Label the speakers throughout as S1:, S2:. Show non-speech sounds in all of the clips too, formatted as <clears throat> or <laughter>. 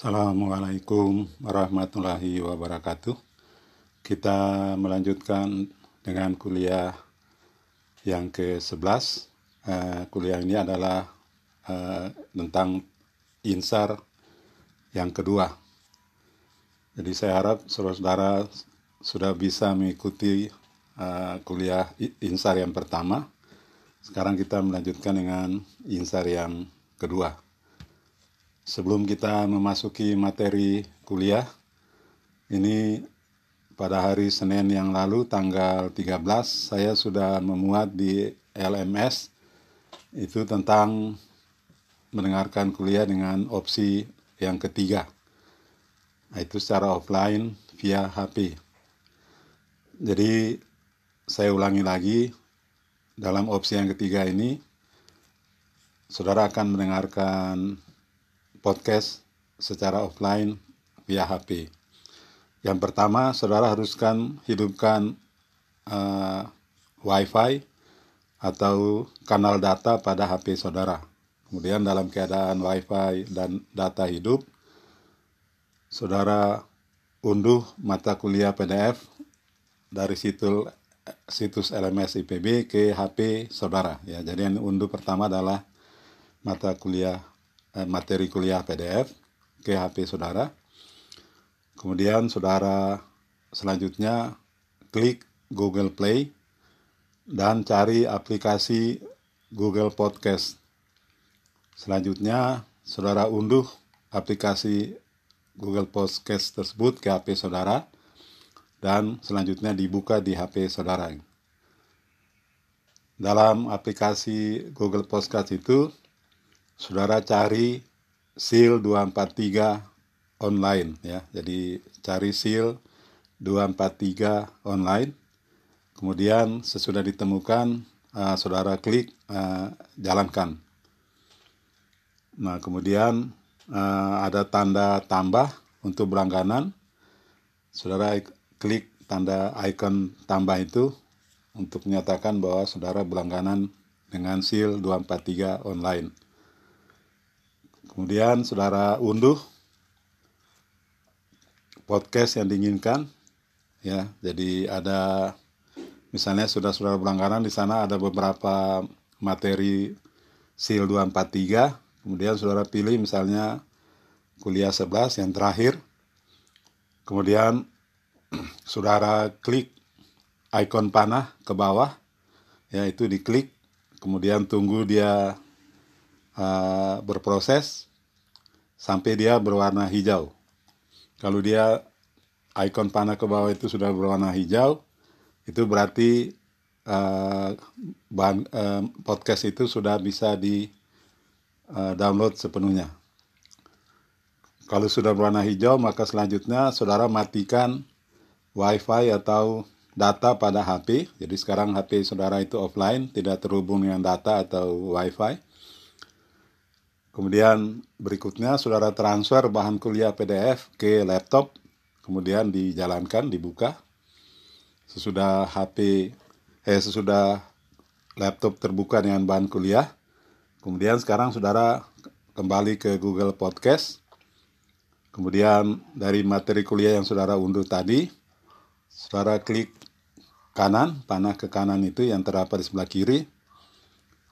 S1: Assalamualaikum warahmatullahi wabarakatuh. Kita melanjutkan dengan kuliah yang ke-11. Uh, kuliah ini adalah uh, tentang insar yang kedua. Jadi saya harap saudara-saudara sudah bisa mengikuti uh, kuliah insar yang pertama. Sekarang kita melanjutkan dengan insar yang kedua sebelum kita memasuki materi kuliah, ini pada hari Senin yang lalu tanggal 13 saya sudah memuat di LMS itu tentang mendengarkan kuliah dengan opsi yang ketiga itu secara offline via HP. Jadi saya ulangi lagi dalam opsi yang ketiga ini saudara akan mendengarkan podcast secara offline via HP. Yang pertama, saudara haruskan hidupkan uh, WiFi atau kanal data pada HP saudara. Kemudian dalam keadaan WiFi dan data hidup, saudara unduh mata kuliah PDF dari situs situs LMS IPB ke HP saudara. Ya, jadi yang unduh pertama adalah mata kuliah materi kuliah PDF ke HP saudara. Kemudian saudara selanjutnya klik Google Play dan cari aplikasi Google Podcast. Selanjutnya saudara unduh aplikasi Google Podcast tersebut ke HP saudara dan selanjutnya dibuka di HP saudara. Dalam aplikasi Google Podcast itu saudara cari seal 243 online ya. Jadi cari seal 243 online. Kemudian sesudah ditemukan uh, saudara klik uh, jalankan. Nah, kemudian uh, ada tanda tambah untuk berlangganan. Saudara klik tanda icon tambah itu untuk menyatakan bahwa saudara berlangganan dengan seal 243 online. Kemudian saudara unduh podcast yang diinginkan ya. Jadi ada misalnya sudah saudara berlangganan di sana ada beberapa materi SIL 243, kemudian saudara pilih misalnya kuliah 11 yang terakhir. Kemudian <clears throat> saudara klik ikon panah ke bawah ya itu diklik kemudian tunggu dia uh, berproses sampai dia berwarna hijau. Kalau dia ikon panah ke bawah itu sudah berwarna hijau, itu berarti uh, bahan, uh, podcast itu sudah bisa di uh, download sepenuhnya. Kalau sudah berwarna hijau, maka selanjutnya saudara matikan WiFi atau data pada HP. Jadi sekarang HP saudara itu offline, tidak terhubung dengan data atau WiFi. Kemudian berikutnya saudara transfer bahan kuliah PDF ke laptop, kemudian dijalankan, dibuka. Sesudah HP, eh sesudah laptop terbuka dengan bahan kuliah, kemudian sekarang saudara kembali ke Google Podcast. Kemudian dari materi kuliah yang saudara unduh tadi, saudara klik kanan, panah ke kanan itu yang terdapat di sebelah kiri.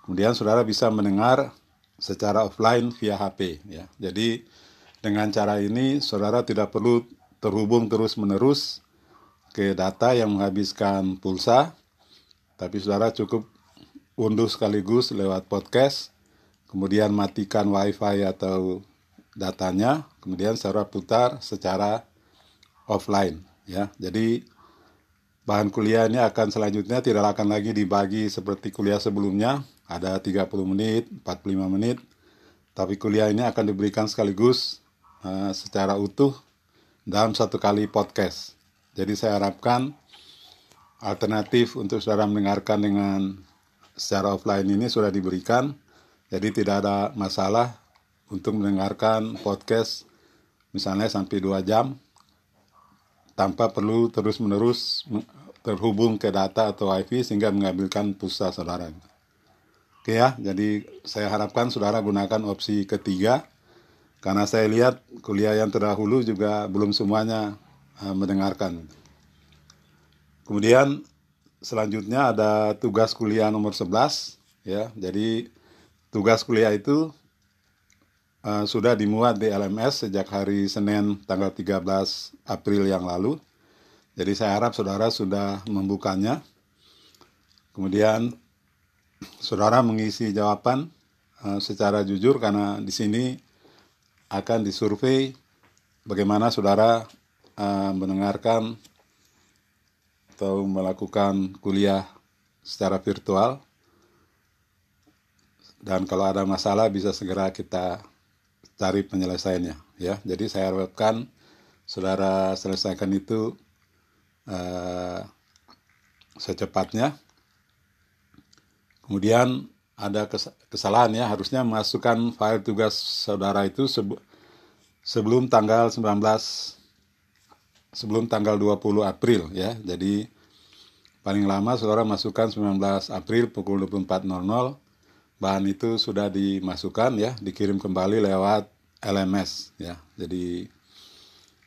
S1: Kemudian saudara bisa mendengar secara offline via HP ya. Jadi dengan cara ini saudara tidak perlu terhubung terus-menerus ke data yang menghabiskan pulsa, tapi saudara cukup unduh sekaligus lewat podcast, kemudian matikan WiFi atau datanya, kemudian saudara putar secara offline ya. Jadi bahan kuliah ini akan selanjutnya tidak akan lagi dibagi seperti kuliah sebelumnya, ada 30 menit, 45 menit. Tapi kuliah ini akan diberikan sekaligus uh, secara utuh dalam satu kali podcast. Jadi saya harapkan alternatif untuk saudara mendengarkan dengan secara offline ini sudah diberikan. Jadi tidak ada masalah untuk mendengarkan podcast misalnya sampai 2 jam tanpa perlu terus-menerus terhubung ke data atau wifi sehingga mengambilkan pulsa saudara. Oke ya, jadi saya harapkan saudara gunakan opsi ketiga karena saya lihat kuliah yang terdahulu juga belum semuanya uh, mendengarkan. Kemudian selanjutnya ada tugas kuliah nomor 11 ya. Jadi tugas kuliah itu uh, sudah dimuat di LMS sejak hari Senin tanggal 13 April yang lalu. Jadi saya harap saudara sudah membukanya. Kemudian saudara mengisi jawaban uh, secara jujur karena di sini akan disurvei bagaimana saudara uh, mendengarkan atau melakukan kuliah secara virtual. Dan kalau ada masalah bisa segera kita cari penyelesaiannya ya. Jadi saya harapkan saudara selesaikan itu uh, secepatnya. Kemudian ada kesalahan ya, harusnya masukkan file tugas saudara itu sebelum tanggal 19 sebelum tanggal 20 April ya. Jadi paling lama saudara masukkan 19 April pukul 24.00 bahan itu sudah dimasukkan ya, dikirim kembali lewat LMS ya. Jadi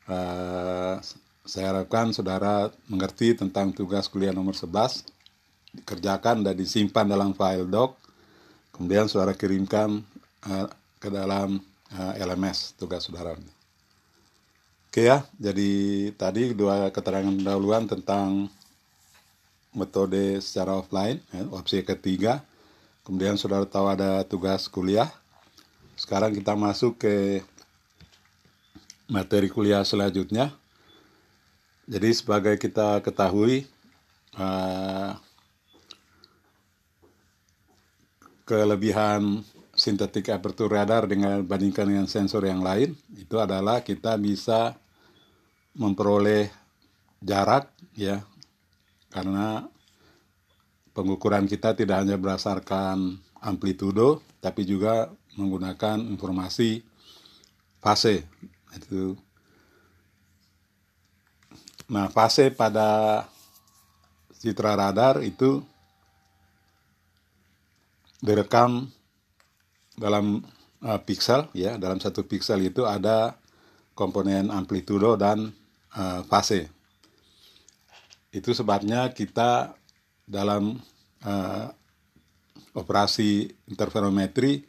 S1: uh, saya harapkan saudara mengerti tentang tugas kuliah nomor 11 dikerjakan dan disimpan dalam file doc kemudian saudara kirimkan uh, ke dalam uh, eh, LMS tugas saudara. Oke ya, jadi tadi dua keterangan pendahuluan tentang metode secara offline, ya, opsi ketiga. Kemudian saudara tahu ada tugas kuliah. Sekarang kita masuk ke materi kuliah selanjutnya. Jadi sebagai kita ketahui, uh, kelebihan sintetik aperture radar dengan bandingkan dengan sensor yang lain itu adalah kita bisa memperoleh jarak ya. Karena pengukuran kita tidak hanya berdasarkan amplitudo tapi juga menggunakan informasi fase. Itu. Nah fase pada citra radar itu direkam dalam uh, pixel ya. Dalam satu pixel itu ada komponen amplitudo dan uh, fase. Itu sebabnya kita dalam uh, operasi interferometri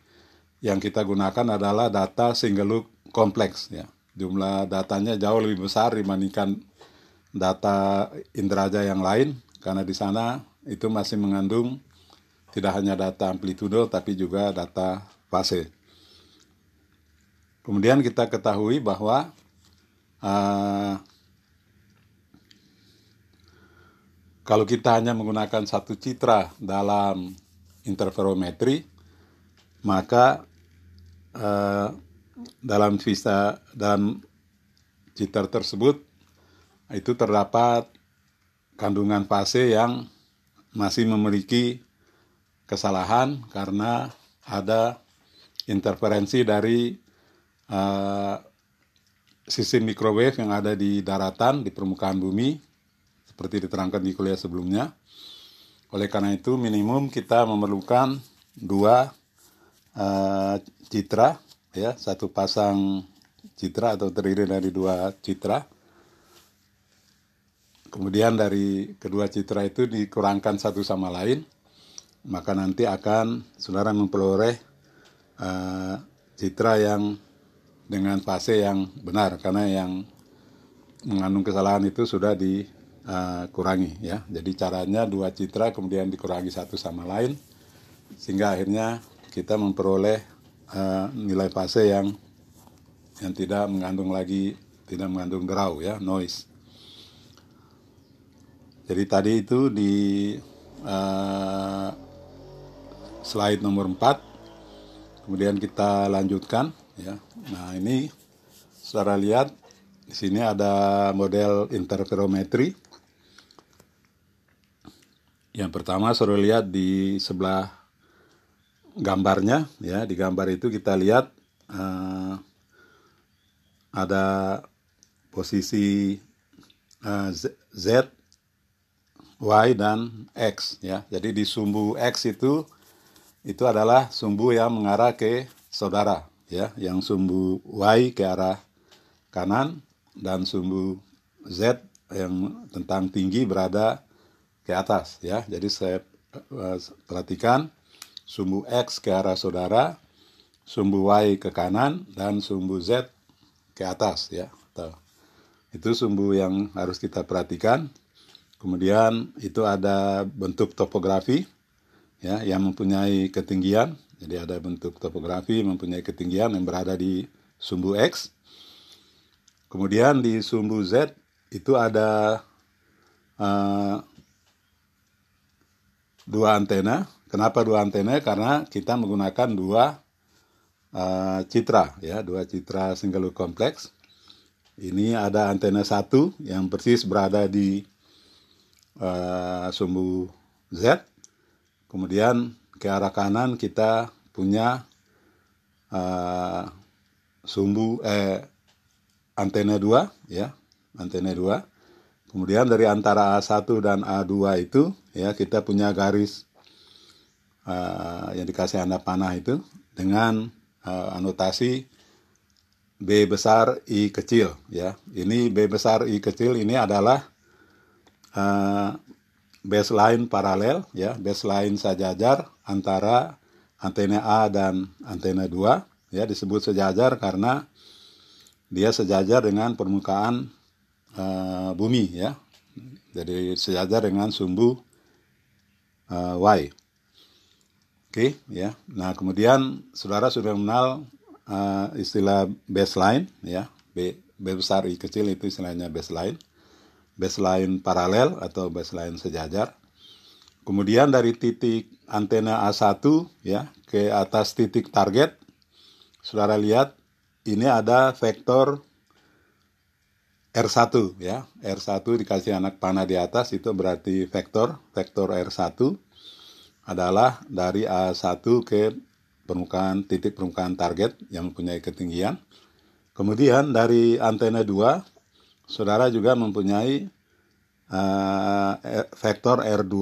S1: yang kita gunakan adalah data single look kompleks ya. Jumlah datanya jauh lebih besar dibandingkan data inderaja yang lain karena di sana itu masih mengandung tidak hanya data amplitudo tapi juga data fase. Kemudian kita ketahui bahwa uh, kalau kita hanya menggunakan satu citra dalam interferometri, maka uh, dalam vista dan citra tersebut itu terdapat kandungan fase yang masih memiliki kesalahan karena ada interferensi dari uh, sistem microwave yang ada di daratan di permukaan bumi seperti diterangkan di kuliah sebelumnya. Oleh karena itu minimum kita memerlukan dua uh, citra ya satu pasang citra atau terdiri dari dua citra. Kemudian dari kedua citra itu dikurangkan satu sama lain maka nanti akan saudara memperoleh uh, citra yang dengan fase yang benar karena yang mengandung kesalahan itu sudah dikurangi uh, ya. Jadi caranya dua citra kemudian dikurangi satu sama lain sehingga akhirnya kita memperoleh uh, nilai fase yang yang tidak mengandung lagi tidak mengandung derau ya noise. Jadi tadi itu di uh, slide nomor 4 kemudian kita lanjutkan ya. Nah ini saudara lihat di sini ada model interferometri. Yang pertama saudara lihat di sebelah gambarnya ya. Di gambar itu kita lihat uh, ada posisi uh, Z, Z, Y dan X ya. Jadi di sumbu X itu itu adalah sumbu yang mengarah ke saudara ya, yang sumbu Y ke arah kanan dan sumbu Z yang tentang tinggi berada ke atas ya. Jadi saya uh, perhatikan sumbu X ke arah saudara, sumbu Y ke kanan dan sumbu Z ke atas ya. Itu sumbu yang harus kita perhatikan. Kemudian itu ada bentuk topografi ya yang mempunyai ketinggian. Jadi ada bentuk topografi mempunyai ketinggian yang berada di sumbu X. Kemudian di sumbu Z itu ada uh, dua antena. Kenapa dua antena? Karena kita menggunakan dua uh, citra ya, dua citra single loop kompleks. Ini ada antena satu yang persis berada di uh, sumbu Z Kemudian ke arah kanan kita punya uh, sumbu eh antena 2 ya, antena 2. Kemudian dari antara A1 dan A2 itu ya kita punya garis uh, yang dikasih anda panah itu dengan uh, anotasi B besar I kecil ya. Ini B besar I kecil ini adalah uh, baseline paralel ya, baseline sejajar antara antena A dan antena 2 ya disebut sejajar karena dia sejajar dengan permukaan uh, bumi ya. Jadi sejajar dengan sumbu uh, Y. Oke, ya. Nah, kemudian saudara sudah mengenal uh, istilah baseline ya. B, B besar I kecil itu istilahnya baseline baseline paralel atau baseline sejajar. Kemudian dari titik antena A1 ya ke atas titik target, saudara lihat ini ada vektor R1 ya. R1 dikasih anak panah di atas itu berarti vektor, vektor R1 adalah dari A1 ke permukaan titik permukaan target yang mempunyai ketinggian. Kemudian dari antena 2 saudara juga mempunyai uh, vektor R2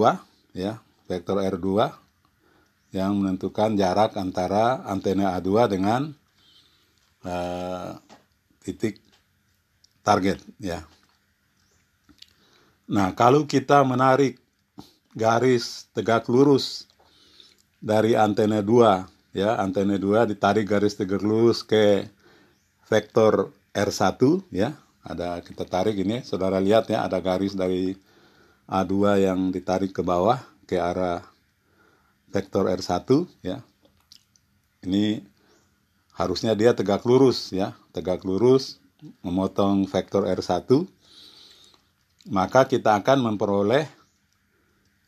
S1: ya, vektor R2 yang menentukan jarak antara antena A2 dengan uh, titik target ya. Nah, kalau kita menarik garis tegak lurus dari antena 2 ya, antena 2 ditarik garis tegak lurus ke vektor R1 ya, ada kita tarik ini saudara lihat ya ada garis dari A2 yang ditarik ke bawah ke arah vektor R1 ya. Ini harusnya dia tegak lurus ya. Tegak lurus memotong vektor R1 maka kita akan memperoleh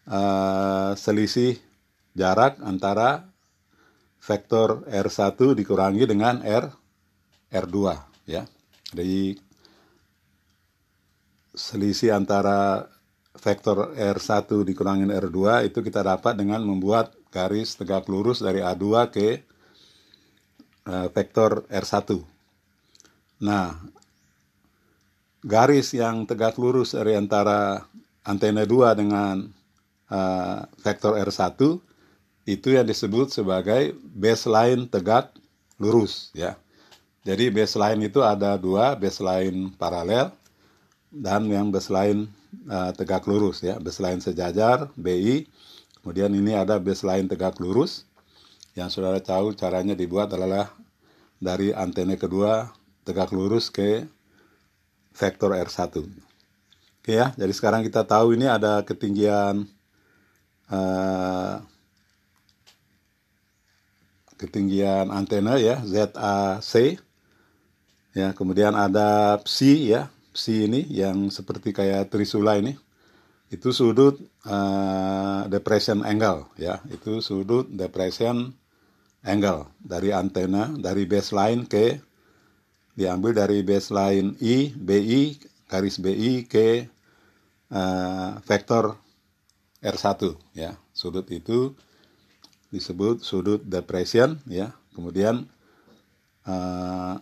S1: uh, selisih jarak antara vektor R1 dikurangi dengan R R2 ya. Jadi selisih antara vektor R1 dikurangin R2 itu kita dapat dengan membuat garis tegak lurus dari A2 ke uh, vektor R1. Nah, garis yang tegak lurus dari antara antena 2 dengan uh, vektor R1 itu yang disebut sebagai baseline tegak lurus ya. Jadi baseline itu ada dua, baseline paralel dan yang baseline uh, tegak lurus ya. Baseline sejajar BI kemudian ini ada baseline tegak lurus. Yang saudara tahu caranya dibuat adalah dari antena kedua tegak lurus ke vektor R1 oke ya. Jadi sekarang kita tahu ini ada ketinggian uh, ketinggian antena ya ZAC ya kemudian ada psi ya psi ini yang seperti kayak trisula ini itu sudut uh, depression angle ya. Itu sudut depression angle dari antena dari baseline ke diambil dari baseline I BI garis BI ke uh, vektor R1 ya. Sudut itu disebut sudut depression ya. Kemudian uh,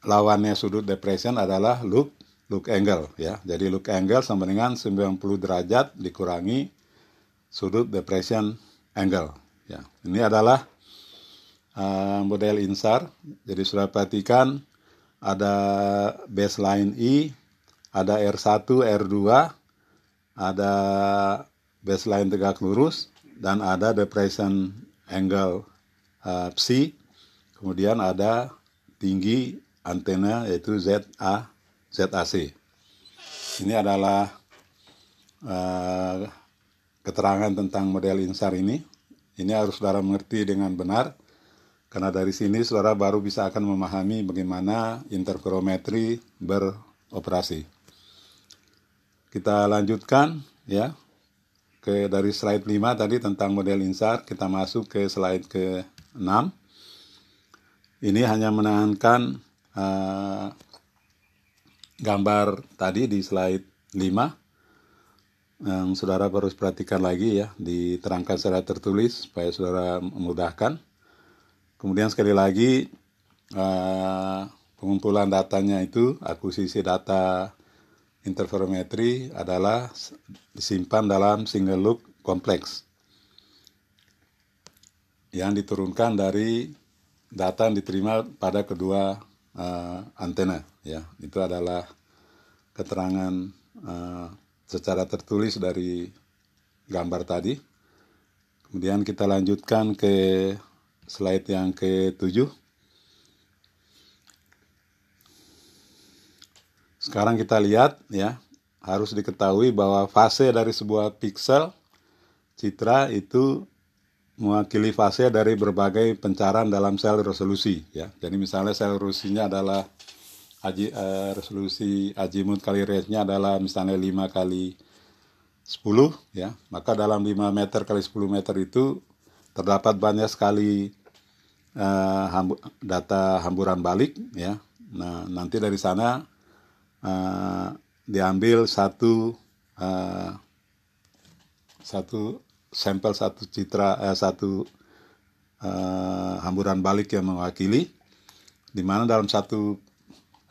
S1: lawannya sudut depression adalah loop look angle ya. Jadi look angle sama dengan 90 derajat dikurangi sudut depression angle ya. Ini adalah uh, model insar. Jadi sudah perhatikan ada baseline I, ada R1, R2, ada baseline tegak lurus, dan ada depression angle uh, psi. Kemudian ada tinggi antena yaitu ZA, ZAC. Ini adalah uh, keterangan tentang model insar ini. Ini harus saudara mengerti dengan benar karena dari sini saudara baru bisa akan memahami bagaimana interferometri beroperasi. Kita lanjutkan ya ke dari slide 5 tadi tentang model insar, kita masuk ke slide ke 6. Ini hanya menahankan uh, gambar tadi di slide 5 yang saudara harus perhatikan lagi ya, diterangkan secara tertulis supaya saudara memudahkan. Kemudian sekali lagi uh, pengumpulan datanya itu akuisisi data interferometri adalah disimpan dalam single loop kompleks yang diturunkan dari data yang diterima pada kedua uh, antena ya itu adalah keterangan uh, secara tertulis dari gambar tadi kemudian kita lanjutkan ke slide yang ke-7. Sekarang kita lihat ya, harus diketahui bahwa fase dari sebuah piksel citra itu mewakili fase dari berbagai pencarian dalam sel resolusi ya. Jadi misalnya sel resolusinya adalah aji, uh, resolusi azimut kali rate-nya adalah misalnya 5 kali 10 ya. Maka dalam 5 meter kali 10 meter itu terdapat banyak sekali uh, hambu data hamburan balik ya. Nah, nanti dari sana uh, diambil satu uh, satu sampel satu citra uh, satu uh, hamburan balik yang mewakili di mana dalam satu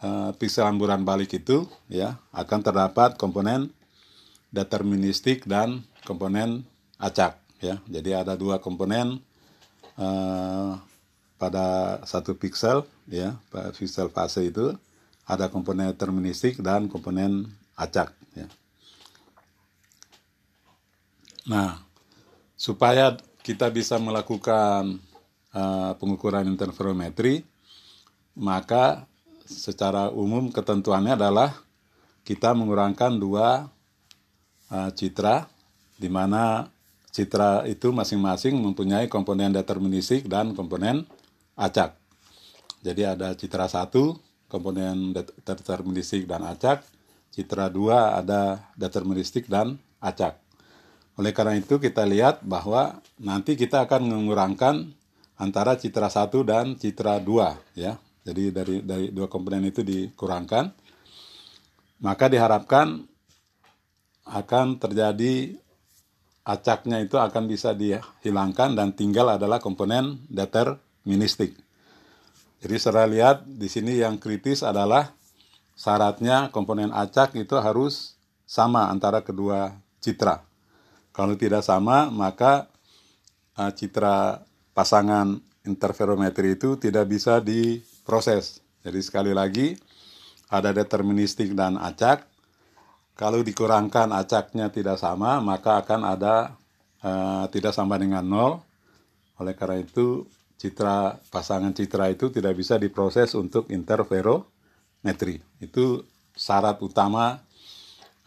S1: uh, piksel hamburan balik itu ya akan terdapat komponen deterministik dan komponen acak ya. Jadi ada dua komponen uh, pada satu pixel ya, pixel fase itu ada komponen deterministik dan komponen acak ya. Nah, supaya kita bisa melakukan uh, pengukuran interferometri, maka secara umum ketentuannya adalah kita mengurangkan dua uh, citra di mana citra itu masing-masing mempunyai komponen deterministik dan komponen acak. Jadi ada citra satu, komponen deterministik dan acak. Citra dua ada deterministik dan acak. Oleh karena itu kita lihat bahwa nanti kita akan mengurangkan antara citra satu dan citra dua ya. Jadi dari dari dua komponen itu dikurangkan. Maka diharapkan akan terjadi acaknya itu akan bisa dihilangkan dan tinggal adalah komponen deterministik. Jadi saya lihat di sini yang kritis adalah syaratnya komponen acak itu harus sama antara kedua citra. Kalau tidak sama, maka uh, citra pasangan interferometri itu tidak bisa diproses. Jadi sekali lagi, ada deterministik dan acak, kalau dikurangkan acaknya tidak sama, maka akan ada uh, tidak sama dengan nol. Oleh karena itu, citra pasangan citra itu tidak bisa diproses untuk interferometri. Itu syarat utama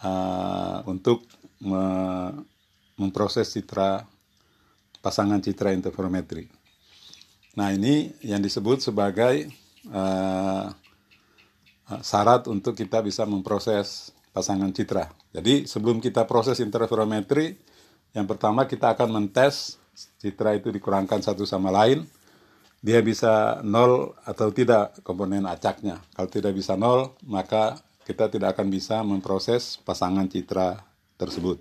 S1: uh, untuk me memproses citra pasangan citra interferometri. Nah ini yang disebut sebagai uh, syarat untuk kita bisa memproses pasangan citra. Jadi sebelum kita proses interferometri, yang pertama kita akan mentes citra itu dikurangkan satu sama lain, dia bisa nol atau tidak komponen acaknya. Kalau tidak bisa nol, maka kita tidak akan bisa memproses pasangan citra tersebut.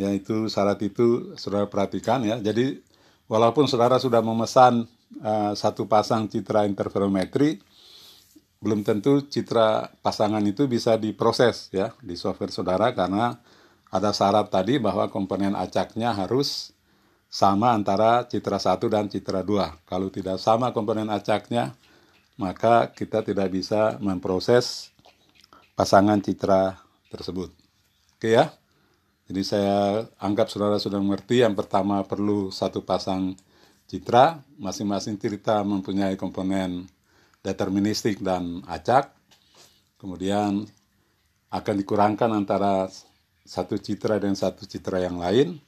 S1: Ya itu syarat itu saudara perhatikan ya. Jadi walaupun saudara sudah memesan uh, satu pasang citra interferometri, belum tentu citra pasangan itu bisa diproses ya di software saudara karena ada syarat tadi bahwa komponen acaknya harus sama antara citra 1 dan citra 2. Kalau tidak sama komponen acaknya, maka kita tidak bisa memproses pasangan citra tersebut. Oke ya? Jadi saya anggap saudara sudah mengerti. Yang pertama perlu satu pasang citra. Masing-masing citra mempunyai komponen deterministik dan acak. Kemudian akan dikurangkan antara satu citra dan satu citra yang lain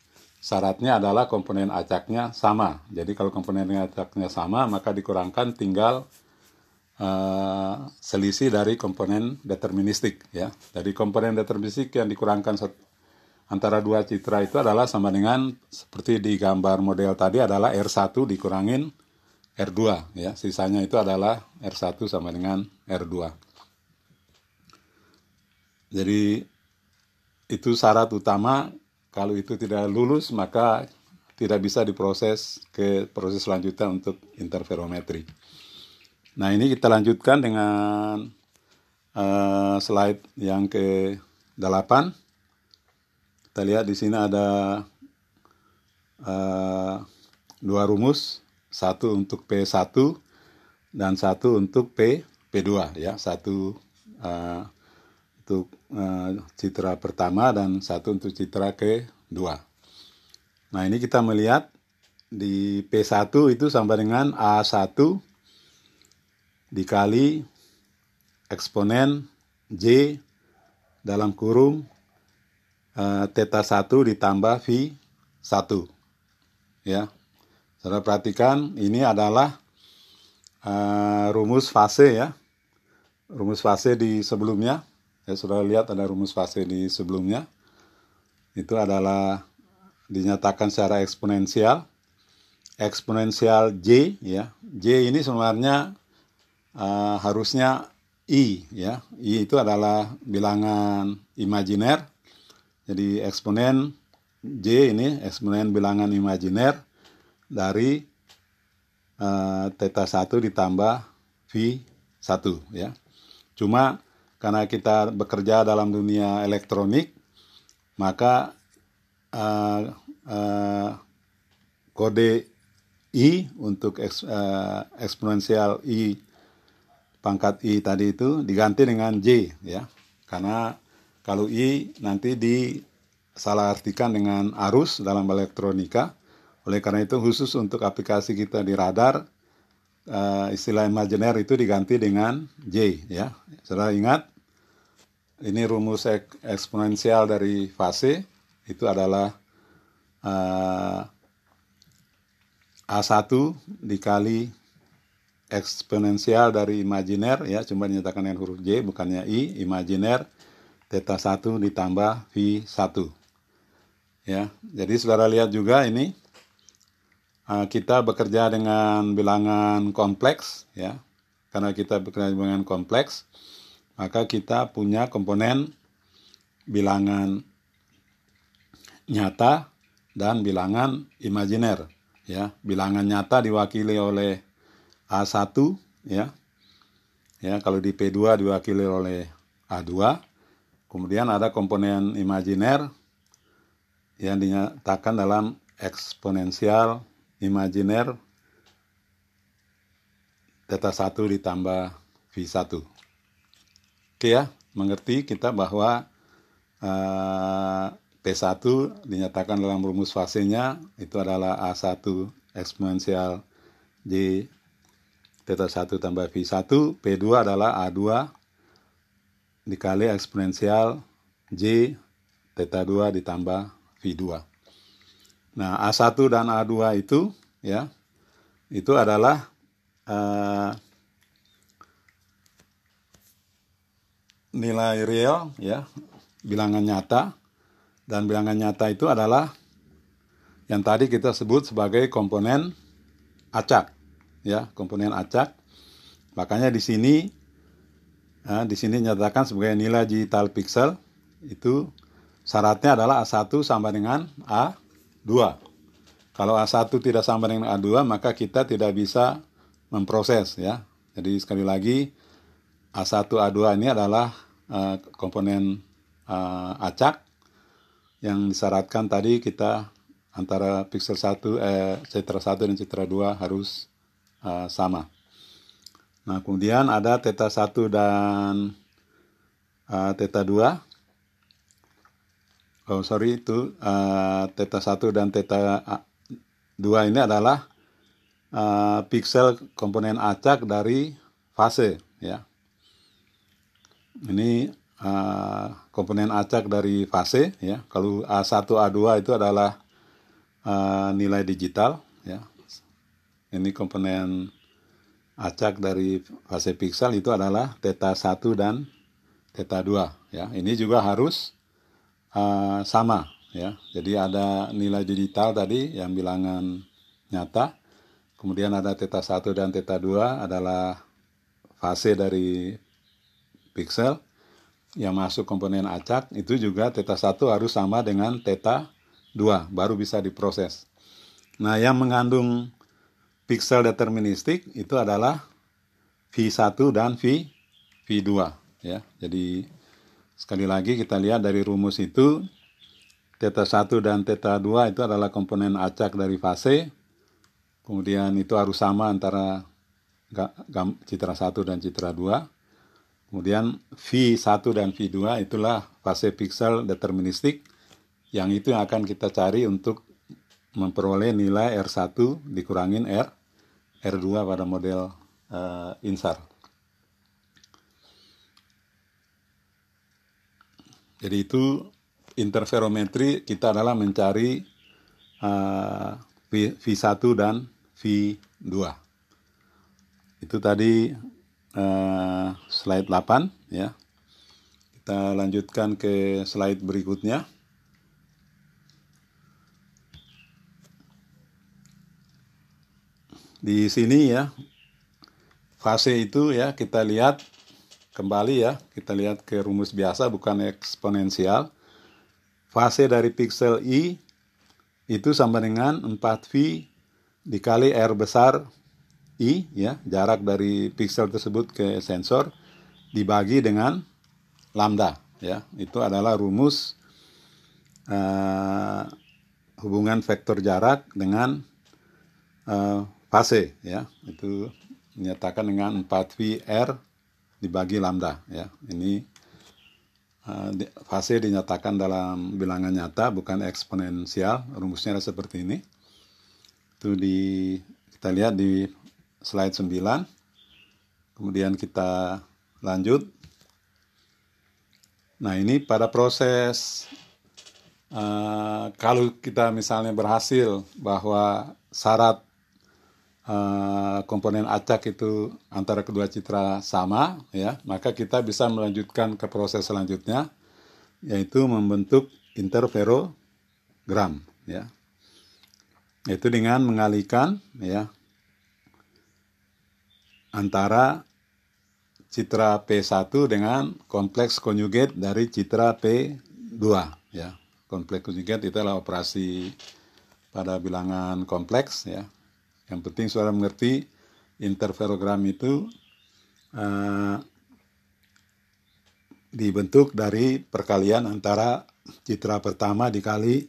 S1: syaratnya adalah komponen acaknya sama. Jadi kalau komponen acaknya sama, maka dikurangkan tinggal uh, selisih dari komponen deterministik. Ya. Dari komponen deterministik yang dikurangkan antara dua citra itu adalah sama dengan seperti di gambar model tadi adalah R1 dikurangin R2. Ya. Sisanya itu adalah R1 sama dengan R2. Jadi itu syarat utama kalau itu tidak lulus, maka tidak bisa diproses ke proses selanjutnya untuk interferometri. Nah ini kita lanjutkan dengan uh, slide yang ke-8. Kita lihat di sini ada uh, dua rumus, satu untuk P1 dan satu untuk P P2 ya, satu uh, untuk uh, citra pertama dan satu untuk citra kedua. Nah ini kita melihat di P1 itu sama dengan A1 dikali eksponen J dalam kurung uh, theta 1 ditambah V 1. Ya. Saudara perhatikan ini adalah uh, rumus fase ya. Rumus fase di sebelumnya Ya, sudah lihat ada rumus fase di sebelumnya. Itu adalah dinyatakan secara eksponensial. Eksponensial J ya. J ini sebenarnya uh, harusnya I ya. I itu adalah bilangan imajiner. Jadi eksponen J ini eksponen bilangan imajiner dari uh, theta 1 ditambah V 1 ya. Cuma karena kita bekerja dalam dunia elektronik, maka uh, uh, kode I untuk eks, uh, eksponensial I pangkat I tadi itu diganti dengan J ya. Karena kalau I nanti disalah artikan dengan arus dalam elektronika. Oleh karena itu khusus untuk aplikasi kita di radar uh, istilah imajiner itu diganti dengan J ya. Saudara ingat ini rumus ek eksponensial dari fase itu adalah uh, A1 dikali eksponensial dari imajiner ya cuma dinyatakan dengan huruf J bukannya I imajiner theta 1 ditambah V1 ya jadi saudara lihat juga ini uh, kita bekerja dengan bilangan kompleks ya. Karena kita bekerja dengan kompleks maka kita punya komponen bilangan nyata dan bilangan imajiner ya. Bilangan nyata diwakili oleh A1 ya. Ya kalau di P2 diwakili oleh A2 kemudian ada komponen imajiner yang dinyatakan dalam eksponensial imajiner theta 1 ditambah V1 Oke ya, mengerti kita bahwa uh, P1 dinyatakan dalam rumus fasenya itu adalah A1 eksponensial J theta 1 tambah V1, P2 adalah A2 dikali eksponensial J theta 2 ditambah V2. Nah, A1 dan A2 itu ya itu adalah uh, nilai real ya bilangan nyata dan bilangan nyata itu adalah yang tadi kita sebut sebagai komponen acak ya komponen acak makanya di sini ya, di sini nyatakan sebagai nilai digital pixel itu syaratnya adalah A1 sama dengan A2 kalau A1 tidak sama dengan A2 maka kita tidak bisa memproses ya jadi sekali lagi A1, A2 ini adalah uh, komponen uh, acak yang disyaratkan tadi kita antara pixel 1 eh citra 1 dan citra 2 harus uh, sama. Nah, kemudian ada theta 1 dan uh, theta 2. Oh, sorry itu uh, theta 1 dan theta 2 ini adalah uh, pixel komponen acak dari fase ya. Ini uh, komponen acak dari fase ya. Kalau A1 A2 itu adalah uh, nilai digital ya. Ini komponen acak dari fase pixel itu adalah theta 1 dan theta 2 ya. Ini juga harus uh, sama ya. Jadi ada nilai digital tadi yang bilangan nyata. Kemudian ada theta 1 dan theta 2 adalah fase dari pixel yang masuk komponen acak itu juga theta 1 harus sama dengan theta 2 baru bisa diproses. Nah, yang mengandung pixel deterministik itu adalah V1 dan V V2 ya. Jadi sekali lagi kita lihat dari rumus itu theta 1 dan theta 2 itu adalah komponen acak dari fase. Kemudian itu harus sama antara citra 1 dan citra 2 Kemudian V1 dan V2 itulah fase pixel deterministik yang itu yang akan kita cari untuk memperoleh nilai R1 dikurangin R R2 pada model uh, INSAR. Jadi itu interferometri kita adalah mencari uh, v, V1 dan V2. Itu tadi uh, slide 8 ya. Kita lanjutkan ke slide berikutnya. Di sini ya fase itu ya kita lihat kembali ya, kita lihat ke rumus biasa bukan eksponensial. Fase dari pixel i itu sama dengan 4V dikali R besar I ya jarak dari pixel tersebut ke sensor dibagi dengan lambda ya itu adalah rumus uh, hubungan vektor jarak dengan uh, fase ya itu menyatakan dengan 4 r dibagi lambda ya ini uh, fase dinyatakan dalam bilangan nyata bukan eksponensial rumusnya seperti ini itu di kita lihat di slide 9. Kemudian kita lanjut. Nah, ini pada proses uh, kalau kita misalnya berhasil bahwa syarat uh, komponen acak itu antara kedua citra sama, ya, maka kita bisa melanjutkan ke proses selanjutnya, yaitu membentuk interferogram, ya. Itu dengan mengalihkan, ya, antara citra P1 dengan kompleks konjugat dari citra P2 ya. Kompleks konjugat itu adalah operasi pada bilangan kompleks ya. Yang penting saudara mengerti interferogram itu uh, dibentuk dari perkalian antara citra pertama dikali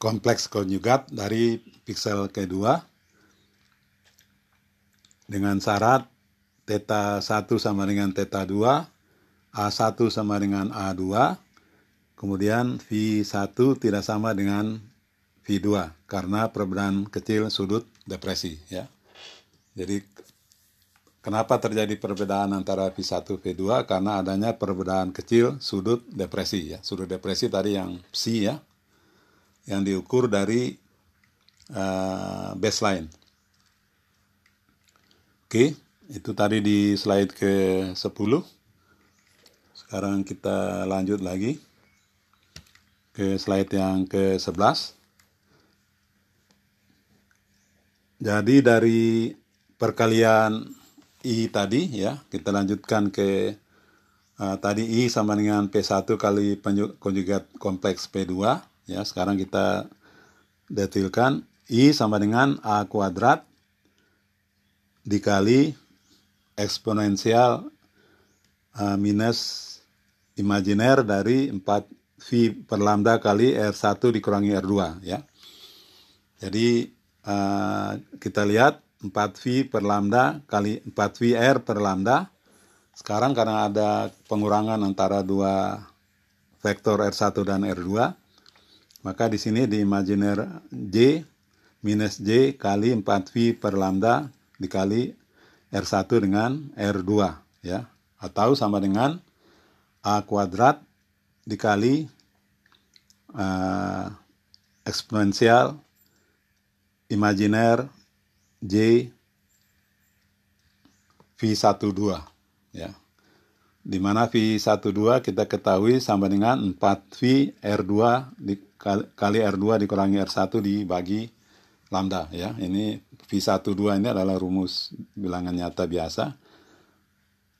S1: kompleks konjugat dari piksel kedua dengan syarat theta 1 sama dengan theta 2, A1 sama dengan A2, kemudian V1 tidak sama dengan V2 karena perbedaan kecil sudut depresi ya. Jadi kenapa terjadi perbedaan antara V1 V2 karena adanya perbedaan kecil sudut depresi ya. Sudut depresi tadi yang psi ya yang diukur dari uh, baseline Oke, itu tadi di slide ke-10. Sekarang kita lanjut lagi ke slide yang ke-11. Jadi dari perkalian I tadi ya, kita lanjutkan ke uh, tadi I sama dengan P1 kali konjugat kompleks P2 ya. Sekarang kita detilkan I sama dengan A kuadrat dikali eksponensial uh, minus imajiner dari 4 V per lambda kali R1 dikurangi R2 ya. Jadi uh, kita lihat 4V per lambda kali 4VR per lambda. Sekarang karena ada pengurangan antara dua vektor R1 dan R2, maka di sini di imajiner J minus J kali 4V per lambda dikali R1 dengan R2 ya atau sama dengan A kuadrat dikali uh, eksponensial imajiner J V12 ya. Di mana V12 kita ketahui sama dengan 4V R2 kali R2 dikurangi R1 dibagi lambda ya. Ini V12 ini adalah rumus bilangan nyata biasa.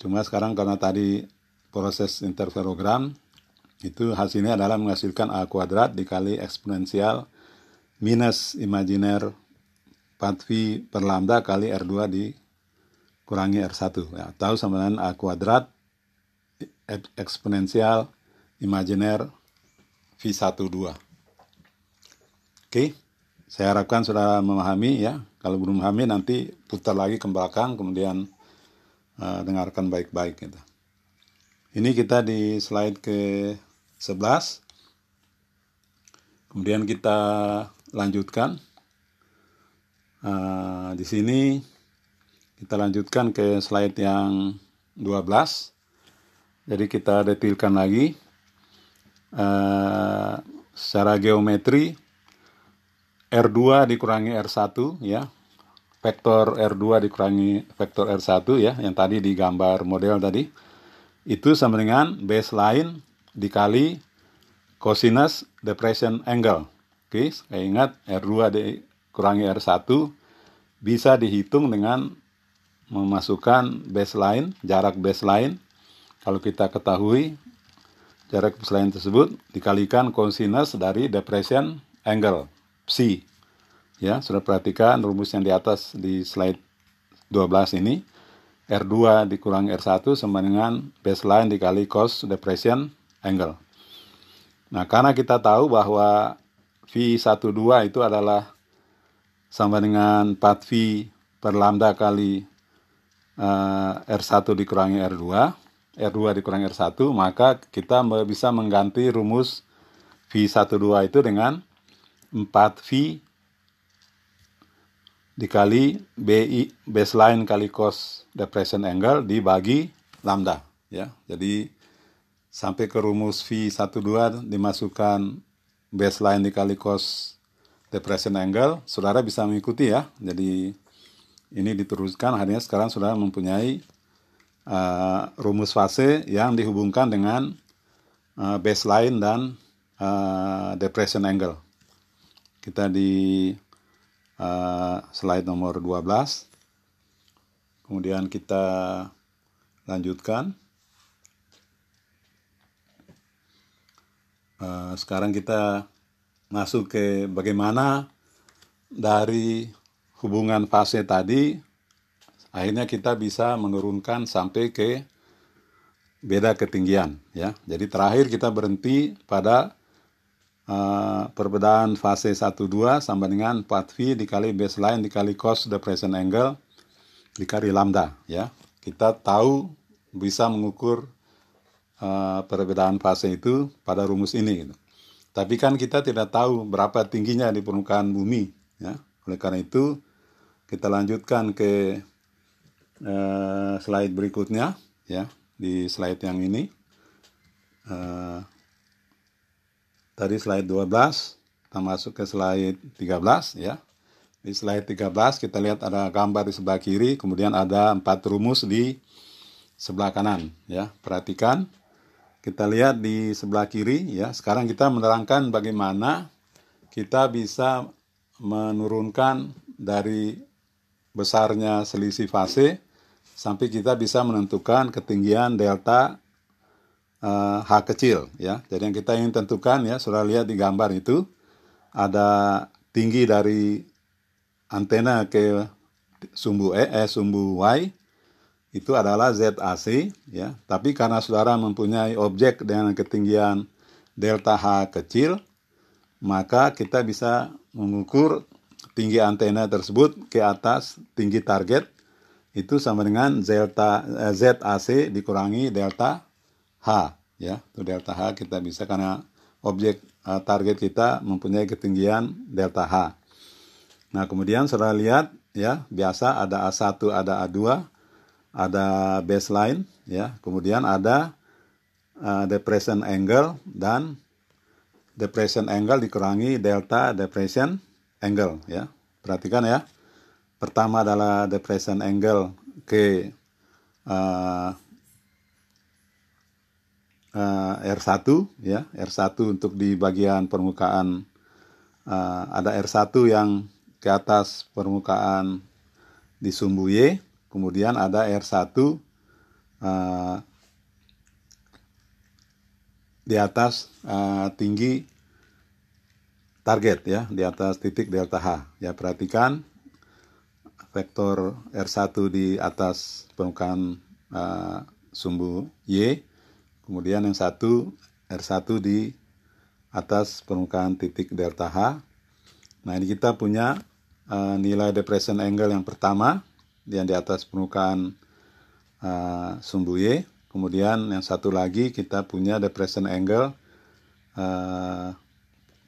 S1: Cuma sekarang karena tadi proses interferogram itu hasilnya adalah menghasilkan A kuadrat dikali eksponensial minus imajiner 4V per lambda kali R2 dikurangi R1 ya, atau sama dengan A kuadrat eksponensial imajiner V12 oke saya harapkan sudah memahami ya. Kalau belum memahami nanti putar lagi ke belakang kemudian uh, dengarkan baik-baik gitu. ini kita di slide ke 11 kemudian kita lanjutkan Uh, di sini kita lanjutkan ke slide yang 12. Jadi kita detailkan lagi uh, secara geometri R2 dikurangi R1 ya. Vektor R2 dikurangi vektor R1 ya yang tadi digambar model tadi. Itu sama dengan baseline dikali cosinus depression angle. Oke, saya ingat R2 kurangi R1 bisa dihitung dengan memasukkan baseline, jarak baseline. Kalau kita ketahui jarak baseline tersebut dikalikan cosinus dari depression angle psi. Ya, sudah perhatikan rumus yang di atas di slide 12 ini. R2 dikurangi R1 sama dengan baseline dikali cos depression angle. Nah, karena kita tahu bahwa V12 itu adalah sama dengan 4V per lambda kali uh, R1 dikurangi R2, R2 dikurangi R1, maka kita bisa mengganti rumus V12 itu dengan 4V dikali BI baseline kali cos depression angle dibagi lambda ya. Jadi sampai ke rumus V12 dimasukkan baseline dikali cos depression angle, saudara bisa mengikuti ya. Jadi ini diteruskan akhirnya sekarang saudara mempunyai uh, rumus fase yang dihubungkan dengan uh, baseline dan uh, depression angle. Kita di uh, slide nomor 12. Kemudian kita lanjutkan. Uh, sekarang kita masuk ke bagaimana dari hubungan fase tadi akhirnya kita bisa menurunkan sampai ke beda ketinggian ya. Jadi terakhir kita berhenti pada uh, perbedaan fase 1 2 sama dengan 4V dikali baseline dikali cos depression angle dikali lambda ya. Kita tahu bisa mengukur uh, perbedaan fase itu pada rumus ini gitu. Tapi kan kita tidak tahu berapa tingginya di permukaan bumi. Ya. Oleh karena itu, kita lanjutkan ke uh, slide berikutnya. ya Di slide yang ini. Uh, tadi slide 12, kita masuk ke slide 13. ya Di slide 13 kita lihat ada gambar di sebelah kiri, kemudian ada empat rumus di sebelah kanan. ya Perhatikan kita lihat di sebelah kiri ya. Sekarang kita menerangkan bagaimana kita bisa menurunkan dari besarnya selisih fase sampai kita bisa menentukan ketinggian delta uh, H kecil ya. Jadi yang kita ingin tentukan ya, sudah lihat di gambar itu ada tinggi dari antena ke sumbu E, eh, sumbu Y itu adalah ZAC ya. Tapi karena saudara mempunyai objek dengan ketinggian delta H kecil, maka kita bisa mengukur tinggi antena tersebut ke atas tinggi target itu sama dengan delta eh, ZAC dikurangi delta H ya. Itu delta H kita bisa karena objek uh, target kita mempunyai ketinggian delta H. Nah, kemudian saudara lihat ya, biasa ada A1, ada A2, ada baseline ya. Kemudian ada uh, depression angle dan depression angle dikurangi delta depression angle ya. Perhatikan ya. Pertama adalah depression angle ke uh, uh, R1 ya, R1 untuk di bagian permukaan uh, ada R1 yang ke atas permukaan di sumbu Y, kemudian ada R1 uh, di atas uh, tinggi target ya di atas titik delta H. Ya perhatikan vektor R1 di atas permukaan uh, sumbu Y, kemudian yang satu R1 di atas permukaan titik delta H. Nah ini kita punya uh, nilai depression angle yang pertama yang di atas permukaan uh, sumbu Y, kemudian yang satu lagi kita punya depression angle uh,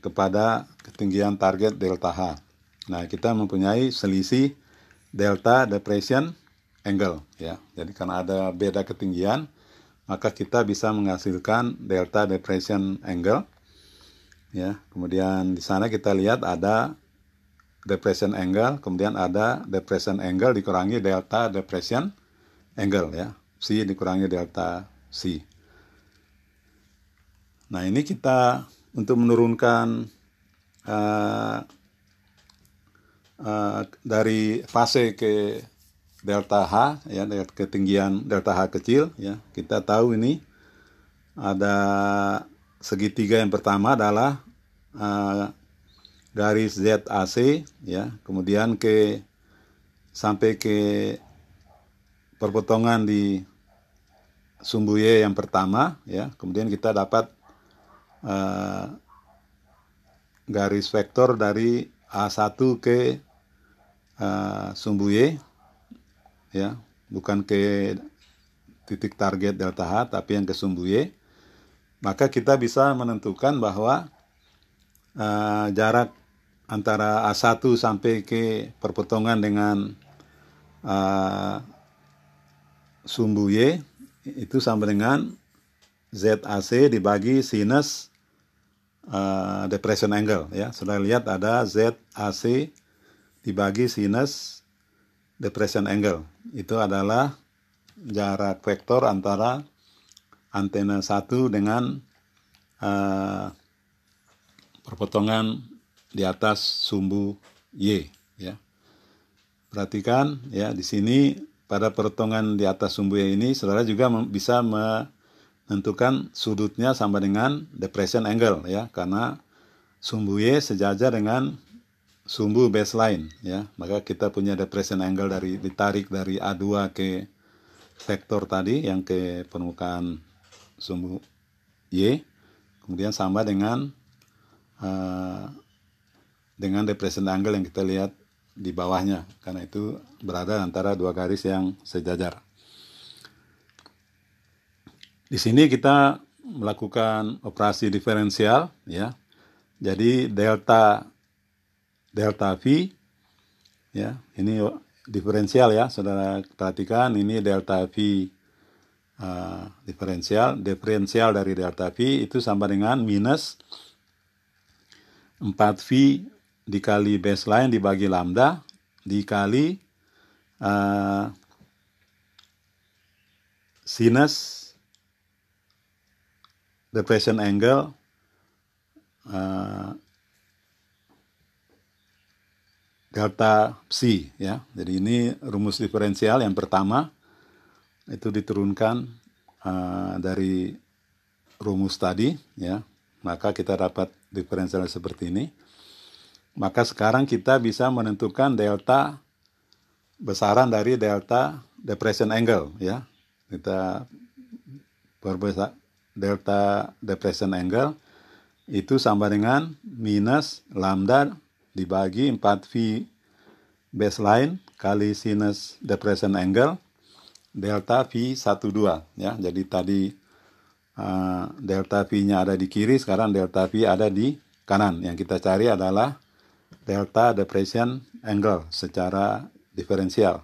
S1: kepada ketinggian target delta H. Nah, kita mempunyai selisih delta depression angle ya. Jadi karena ada beda ketinggian, maka kita bisa menghasilkan delta depression angle. Ya, kemudian di sana kita lihat ada depression angle, kemudian ada depression angle dikurangi delta depression angle ya. C dikurangi delta C. Nah, ini kita untuk menurunkan uh, uh, dari fase ke delta H ya ketinggian delta H kecil ya kita tahu ini ada segitiga yang pertama adalah uh, garis ZAC ya. Kemudian ke sampai ke perpotongan di sumbu Y yang pertama ya. Kemudian kita dapat uh, garis vektor dari A1 ke uh, sumbu Y ya. Bukan ke titik target delta H tapi yang ke sumbu Y. Maka kita bisa menentukan bahwa uh, jarak antara A1 sampai ke perpotongan dengan uh, sumbu Y itu sama dengan ZAC dibagi sinus uh, depression angle ya. Sudah lihat ada ZAC dibagi sinus depression angle. Itu adalah jarak vektor antara antena satu dengan uh, perpotongan di atas sumbu Y ya. Perhatikan ya di sini pada perpotongan di atas sumbu Y ini saudara juga bisa menentukan sudutnya sama dengan depression angle ya. Karena sumbu Y sejajar dengan sumbu baseline ya. Maka kita punya depression angle dari ditarik dari A2 ke vektor tadi yang ke permukaan sumbu Y. Kemudian sama dengan uh, dengan depression angle yang kita lihat di bawahnya karena itu berada antara dua garis yang sejajar. Di sini kita melakukan operasi diferensial ya. Jadi delta delta V ya, ini diferensial ya. Saudara perhatikan ini delta V uh, diferensial, diferensial dari delta V itu sama dengan minus 4V dikali baseline dibagi lambda dikali uh, sinus depression angle uh, delta psi ya. Jadi ini rumus diferensial yang pertama itu diturunkan uh, dari rumus tadi ya. Maka kita dapat diferensial seperti ini. Maka sekarang kita bisa menentukan delta besaran dari delta depression angle ya. Kita perbesar delta depression angle itu sama dengan minus lambda dibagi 4V baseline kali sinus depression angle delta V12 ya. Jadi tadi uh, delta V-nya ada di kiri, sekarang delta V ada di kanan. Yang kita cari adalah delta depression angle secara diferensial.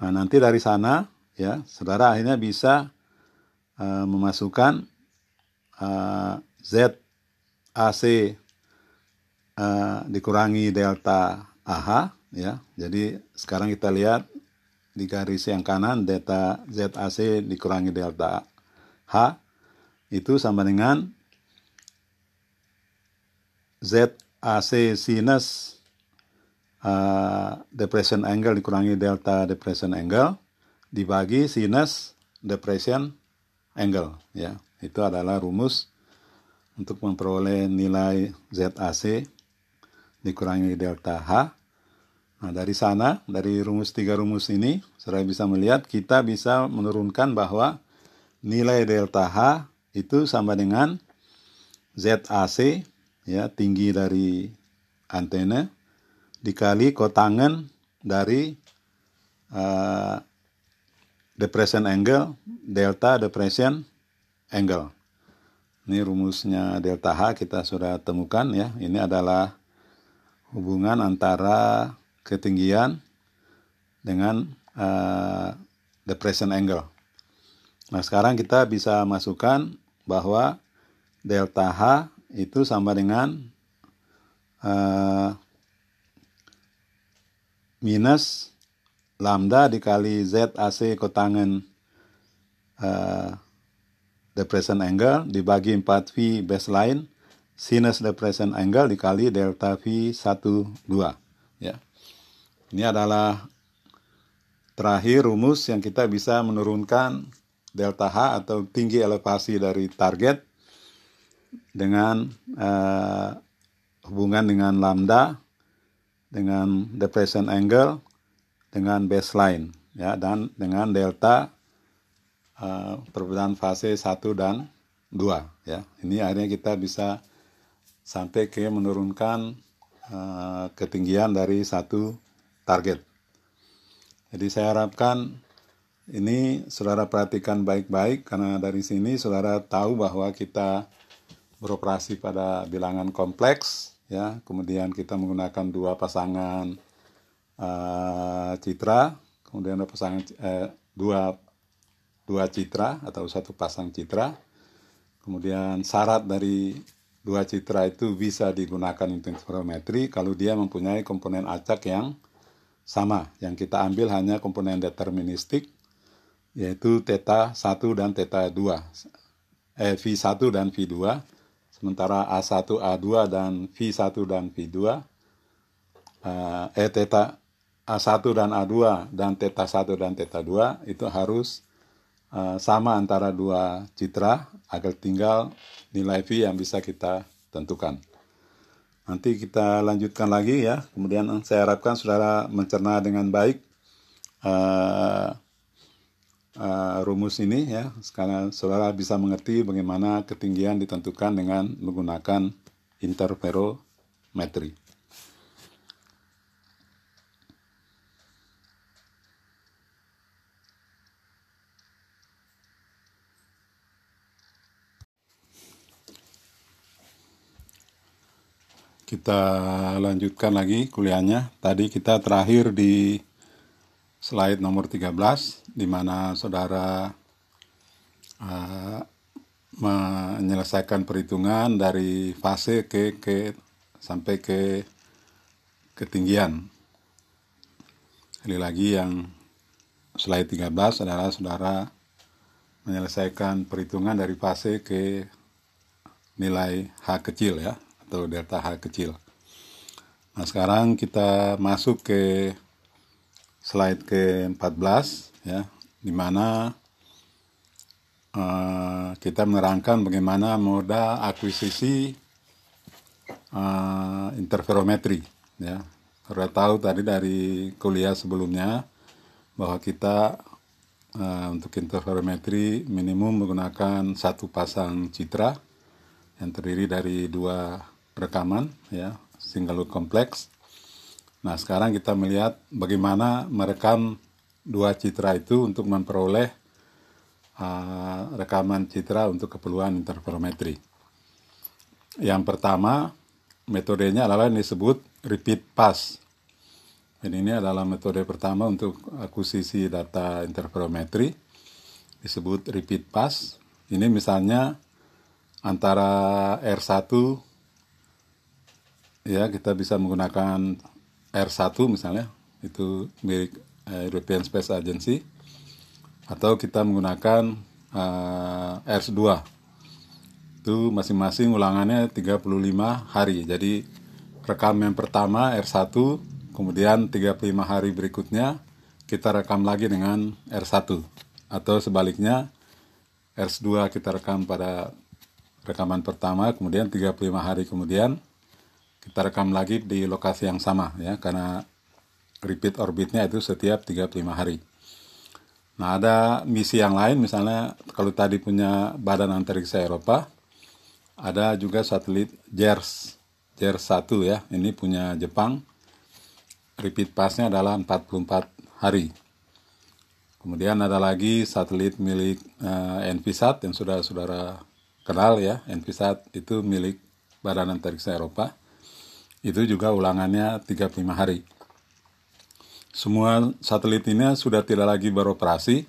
S1: Nah, nanti dari sana ya, saudara akhirnya bisa uh, memasukkan uh, Z AC uh, dikurangi delta AH ya. Jadi sekarang kita lihat di garis yang kanan delta ZAC dikurangi delta H itu sama dengan ZAC sinus uh, depression angle dikurangi delta depression angle dibagi sinus depression angle ya. Itu adalah rumus untuk memperoleh nilai ZAC dikurangi delta H Nah, dari sana, dari rumus tiga rumus ini, saudara bisa melihat kita bisa menurunkan bahwa nilai delta H itu sama dengan ZAC, ya tinggi dari antena, dikali kotangan dari uh, depression angle, delta depression angle. Ini rumusnya delta H kita sudah temukan ya. Ini adalah hubungan antara ketinggian dengan uh, depression angle. Nah, sekarang kita bisa masukkan bahwa delta H itu sama dengan uh, minus lambda dikali ZAC kotangan uh, depression angle dibagi 4V baseline sinus depression angle dikali delta V12 ya. Ini adalah terakhir rumus yang kita bisa menurunkan delta H atau tinggi elevasi dari target dengan uh, hubungan dengan lambda, dengan depression angle, dengan baseline, ya, dan dengan delta uh, perbedaan fase 1 dan 2. Ya. Ini akhirnya kita bisa sampai ke menurunkan uh, ketinggian dari satu target. Jadi saya harapkan ini saudara perhatikan baik-baik karena dari sini saudara tahu bahwa kita beroperasi pada bilangan kompleks ya kemudian kita menggunakan dua pasangan uh, citra kemudian ada pasangan uh, dua dua citra atau satu pasang citra kemudian syarat dari dua citra itu bisa digunakan interferometri kalau dia mempunyai komponen acak yang sama. Yang kita ambil hanya komponen deterministik, yaitu theta 1 dan theta 2. Eh, V1 dan V2. Sementara A1, A2 dan V1 dan V2. Uh, eh, theta A1 dan A2 dan theta 1 dan theta 2 itu harus uh, sama antara dua citra agar tinggal nilai V yang bisa kita tentukan. Nanti kita lanjutkan lagi ya. Kemudian saya harapkan saudara mencerna dengan baik uh, uh, rumus ini ya. Sekarang saudara bisa mengerti bagaimana ketinggian ditentukan dengan menggunakan interferometri. kita lanjutkan lagi kuliahnya. Tadi kita terakhir di slide nomor 13 di mana saudara uh, menyelesaikan perhitungan dari fase ke ke sampai ke ketinggian. Sekali lagi yang slide 13 adalah saudara menyelesaikan perhitungan dari fase ke nilai H kecil ya atau delta H kecil. Nah sekarang kita masuk ke slide ke-14 ya, di mana uh, kita menerangkan bagaimana moda akuisisi uh, interferometri ya. Sudah tahu tadi dari kuliah sebelumnya bahwa kita uh, untuk interferometri minimum menggunakan satu pasang citra yang terdiri dari dua rekaman ya single loop kompleks. Nah, sekarang kita melihat bagaimana merekam dua citra itu untuk memperoleh uh, rekaman citra untuk keperluan interferometri. Yang pertama, metodenya adalah yang disebut repeat pass. Dan ini adalah metode pertama untuk akuisisi data interferometri, disebut repeat pass. Ini misalnya antara R1 ya kita bisa menggunakan R1 misalnya itu milik uh, European Space Agency atau kita menggunakan uh, R2 itu masing-masing ulangannya 35 hari. Jadi rekam yang pertama R1 kemudian 35 hari berikutnya kita rekam lagi dengan R1 atau sebaliknya R2 kita rekam pada rekaman pertama, kemudian 35 hari kemudian kita rekam lagi di lokasi yang sama ya karena repeat orbitnya itu setiap 35 hari. Nah, ada misi yang lain misalnya kalau tadi punya Badan Antariksa Eropa ada juga satelit JERS JERS 1 ya. Ini punya Jepang. Repeat passnya adalah 44 hari. Kemudian ada lagi satelit milik uh, Envisat yang sudah saudara kenal ya, Envisat itu milik Badan Antariksa Eropa. Itu juga ulangannya 35 hari. Semua satelit ini sudah tidak lagi beroperasi,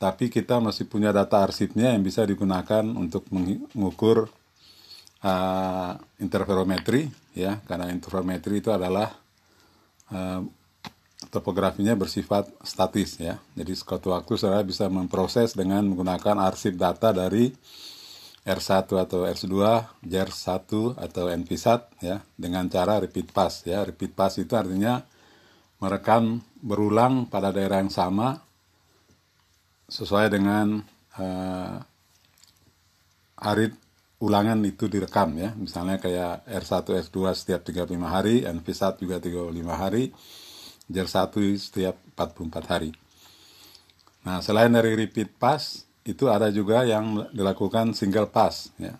S1: tapi kita masih punya data arsipnya yang bisa digunakan untuk mengukur uh, interferometri ya, karena interferometri itu adalah uh, topografinya bersifat statis ya. Jadi suatu waktu saya bisa memproses dengan menggunakan arsip data dari R1 atau R2, JER1 atau NVSAT ya dengan cara repeat pass ya. Repeat pass itu artinya merekam berulang pada daerah yang sama sesuai dengan uh, hari ulangan itu direkam ya. Misalnya kayak R1 S2 setiap 35 hari, NVSAT juga 35 hari, JER1 setiap 44 hari. Nah, selain dari repeat pass, itu ada juga yang dilakukan single pass ya.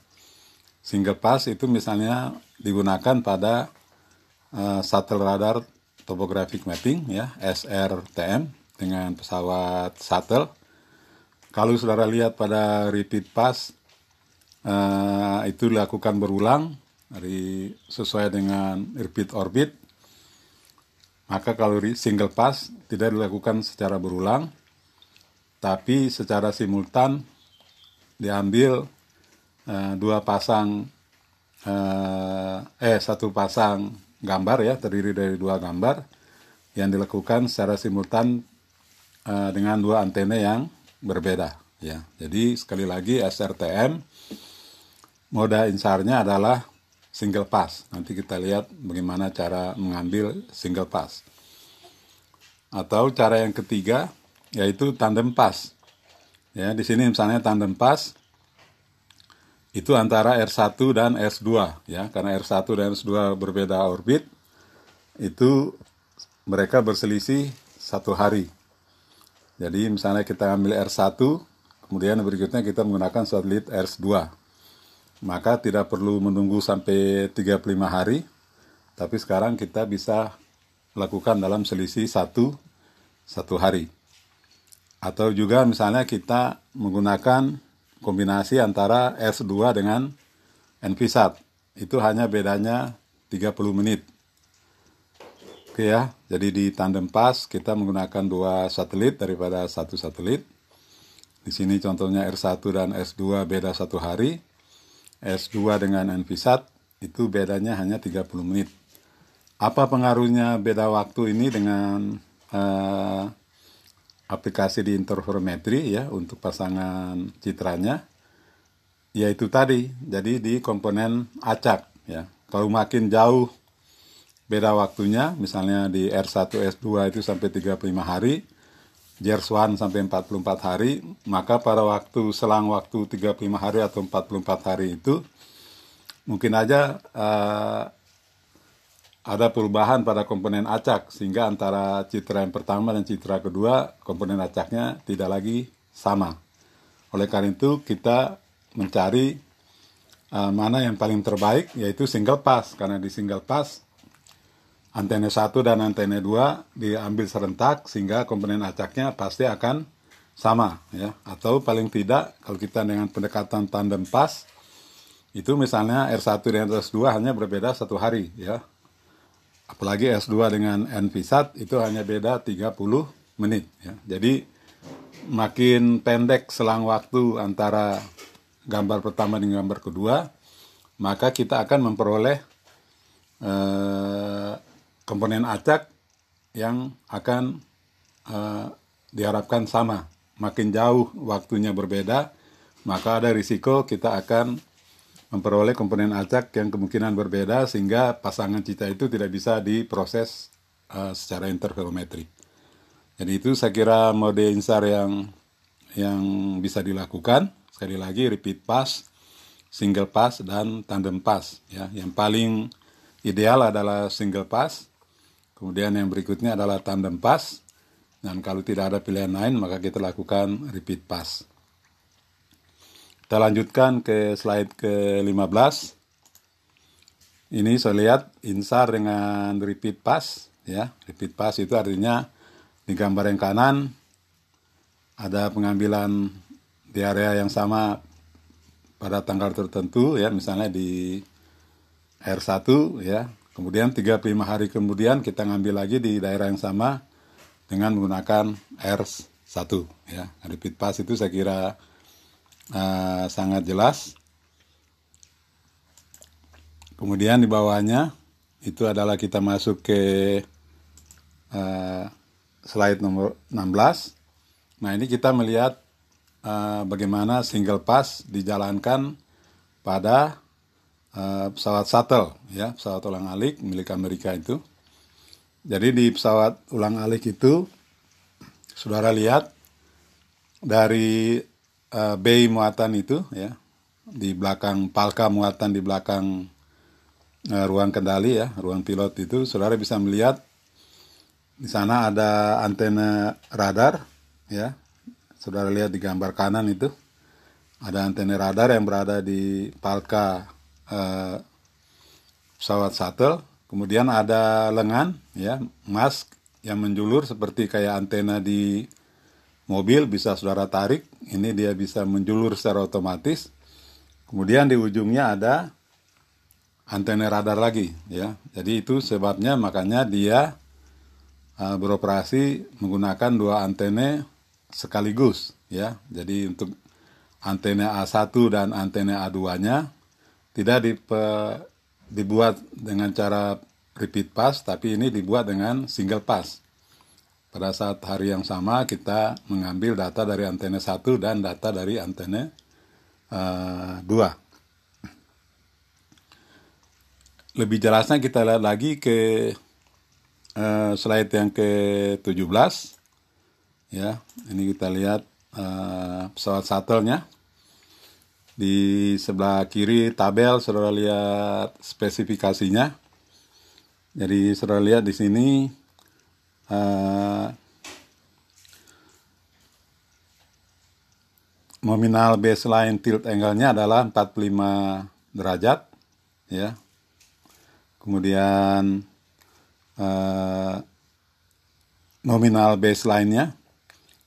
S1: Single pass itu misalnya digunakan pada uh, shuttle radar topographic mapping ya SRTM dengan pesawat shuttle. Kalau saudara lihat pada repeat pass uh, itu dilakukan berulang dari sesuai dengan repeat orbit. Maka kalau single pass tidak dilakukan secara berulang, tapi secara simultan diambil uh, dua pasang uh, eh satu pasang gambar ya terdiri dari dua gambar yang dilakukan secara simultan uh, dengan dua antena yang berbeda ya. Jadi sekali lagi SRTM moda insarnya adalah single pass. Nanti kita lihat bagaimana cara mengambil single pass. Atau cara yang ketiga yaitu tandem pas. Ya, di sini misalnya tandem pas itu antara R1 dan S2 ya, karena R1 dan S2 berbeda orbit. Itu mereka berselisih satu hari. Jadi misalnya kita ambil R1, kemudian berikutnya kita menggunakan satelit R2. Maka tidak perlu menunggu sampai 35 hari, tapi sekarang kita bisa lakukan dalam selisih satu satu hari. Atau juga misalnya kita menggunakan kombinasi antara S2 dengan NVSAT. Itu hanya bedanya 30 menit. Oke ya, jadi di tandem pas kita menggunakan dua satelit daripada satu satelit. Di sini contohnya R1 dan S2 beda satu hari. S2 dengan NVSAT itu bedanya hanya 30 menit. Apa pengaruhnya beda waktu ini dengan uh, aplikasi di interferometri ya untuk pasangan citranya yaitu tadi jadi di komponen acak ya. Kalau makin jauh beda waktunya misalnya di R1 S2 itu sampai 35 hari JERS 1 sampai 44 hari maka pada waktu selang waktu 35 hari atau 44 hari itu mungkin aja uh, ada perubahan pada komponen acak sehingga antara citra yang pertama dan citra kedua komponen acaknya tidak lagi sama. Oleh karena itu kita mencari uh, mana yang paling terbaik yaitu single pass. Karena di single pass antena 1 dan antena 2 diambil serentak sehingga komponen acaknya pasti akan sama ya. Atau paling tidak kalau kita dengan pendekatan tandem pass itu misalnya R1 dan R2 hanya berbeda satu hari ya apalagi S2 dengan NVSAT itu hanya beda 30 menit ya jadi makin pendek selang waktu antara gambar pertama dengan gambar kedua, maka kita akan memperoleh eh, komponen acak yang akan eh, diharapkan sama. Makin jauh waktunya berbeda, maka ada risiko kita akan memperoleh komponen acak yang kemungkinan berbeda sehingga pasangan cita itu tidak bisa diproses uh, secara interferometri. Jadi itu saya kira mode insar yang yang bisa dilakukan. Sekali lagi repeat pass, single pass dan tandem pass ya. Yang paling ideal adalah single pass. Kemudian yang berikutnya adalah tandem pass. Dan kalau tidak ada pilihan lain maka kita lakukan repeat pass. Kita lanjutkan ke slide ke-15. Ini saya lihat insar dengan repeat pass ya. Repeat pass itu artinya di gambar yang kanan ada pengambilan di area yang sama pada tanggal tertentu ya misalnya di R1 ya kemudian 35 hari kemudian kita ngambil lagi di daerah yang sama dengan menggunakan R1 ya repeat pass itu saya kira uh, sangat jelas kemudian di bawahnya itu adalah kita masuk ke uh, slide nomor 16 nah ini kita melihat uh, bagaimana single pass dijalankan pada uh, pesawat shuttle ya pesawat ulang alik milik Amerika itu. Jadi di pesawat ulang alik itu saudara lihat dari uh, bay muatan itu ya di belakang palka muatan di belakang uh, ruang kendali ya ruang pilot itu saudara bisa melihat di sana ada antena radar ya Saudara lihat di gambar kanan itu ada antena radar yang berada di palka eh, pesawat shuttle. Kemudian ada lengan ya, mask yang menjulur seperti kayak antena di mobil bisa saudara tarik. Ini dia bisa menjulur secara otomatis. Kemudian di ujungnya ada antena radar lagi ya. Jadi itu sebabnya makanya dia uh, beroperasi menggunakan dua antena sekaligus ya. Jadi untuk antena A1 dan antena A2-nya tidak dipe, dibuat dengan cara repeat pass tapi ini dibuat dengan single pass. Pada saat hari yang sama kita mengambil data dari antena 1 dan data dari antena uh, 2. Lebih jelasnya kita lihat lagi ke uh, slide yang ke-17 ya ini kita lihat uh, pesawat shuttle-nya. Di sebelah kiri tabel saudara lihat spesifikasinya. Jadi saudara lihat di sini uh, nominal baseline tilt angle-nya adalah 45 derajat ya kemudian uh, nominal baseline-nya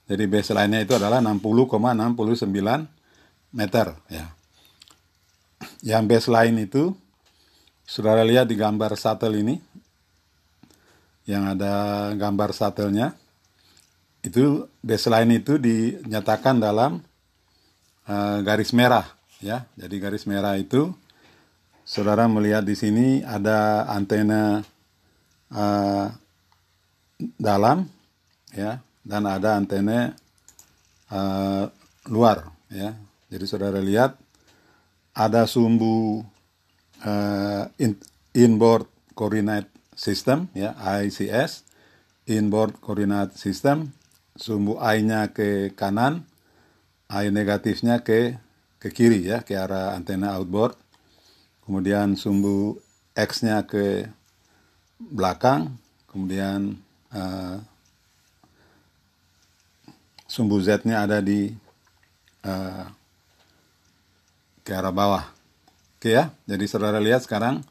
S1: jadi baseline-nya itu adalah 60,69 meter ya. Yang baseline itu saudara lihat di gambar shuttle ini yang ada gambar shuttle-nya itu baseline itu dinyatakan dalam uh, garis merah ya. Jadi garis merah itu saudara melihat di sini ada antena uh, dalam ya dan ada antena uh, luar ya. Jadi saudara lihat ada sumbu uh, in, inboard coordinate system ya ICS inboard coordinate system sumbu I-nya ke kanan I negatifnya ke ke kiri ya ke arah antena outboard kemudian sumbu X-nya ke belakang kemudian uh, sumbu Z-nya ada di uh, ke arah bawah. Oke ya, jadi saudara lihat sekarang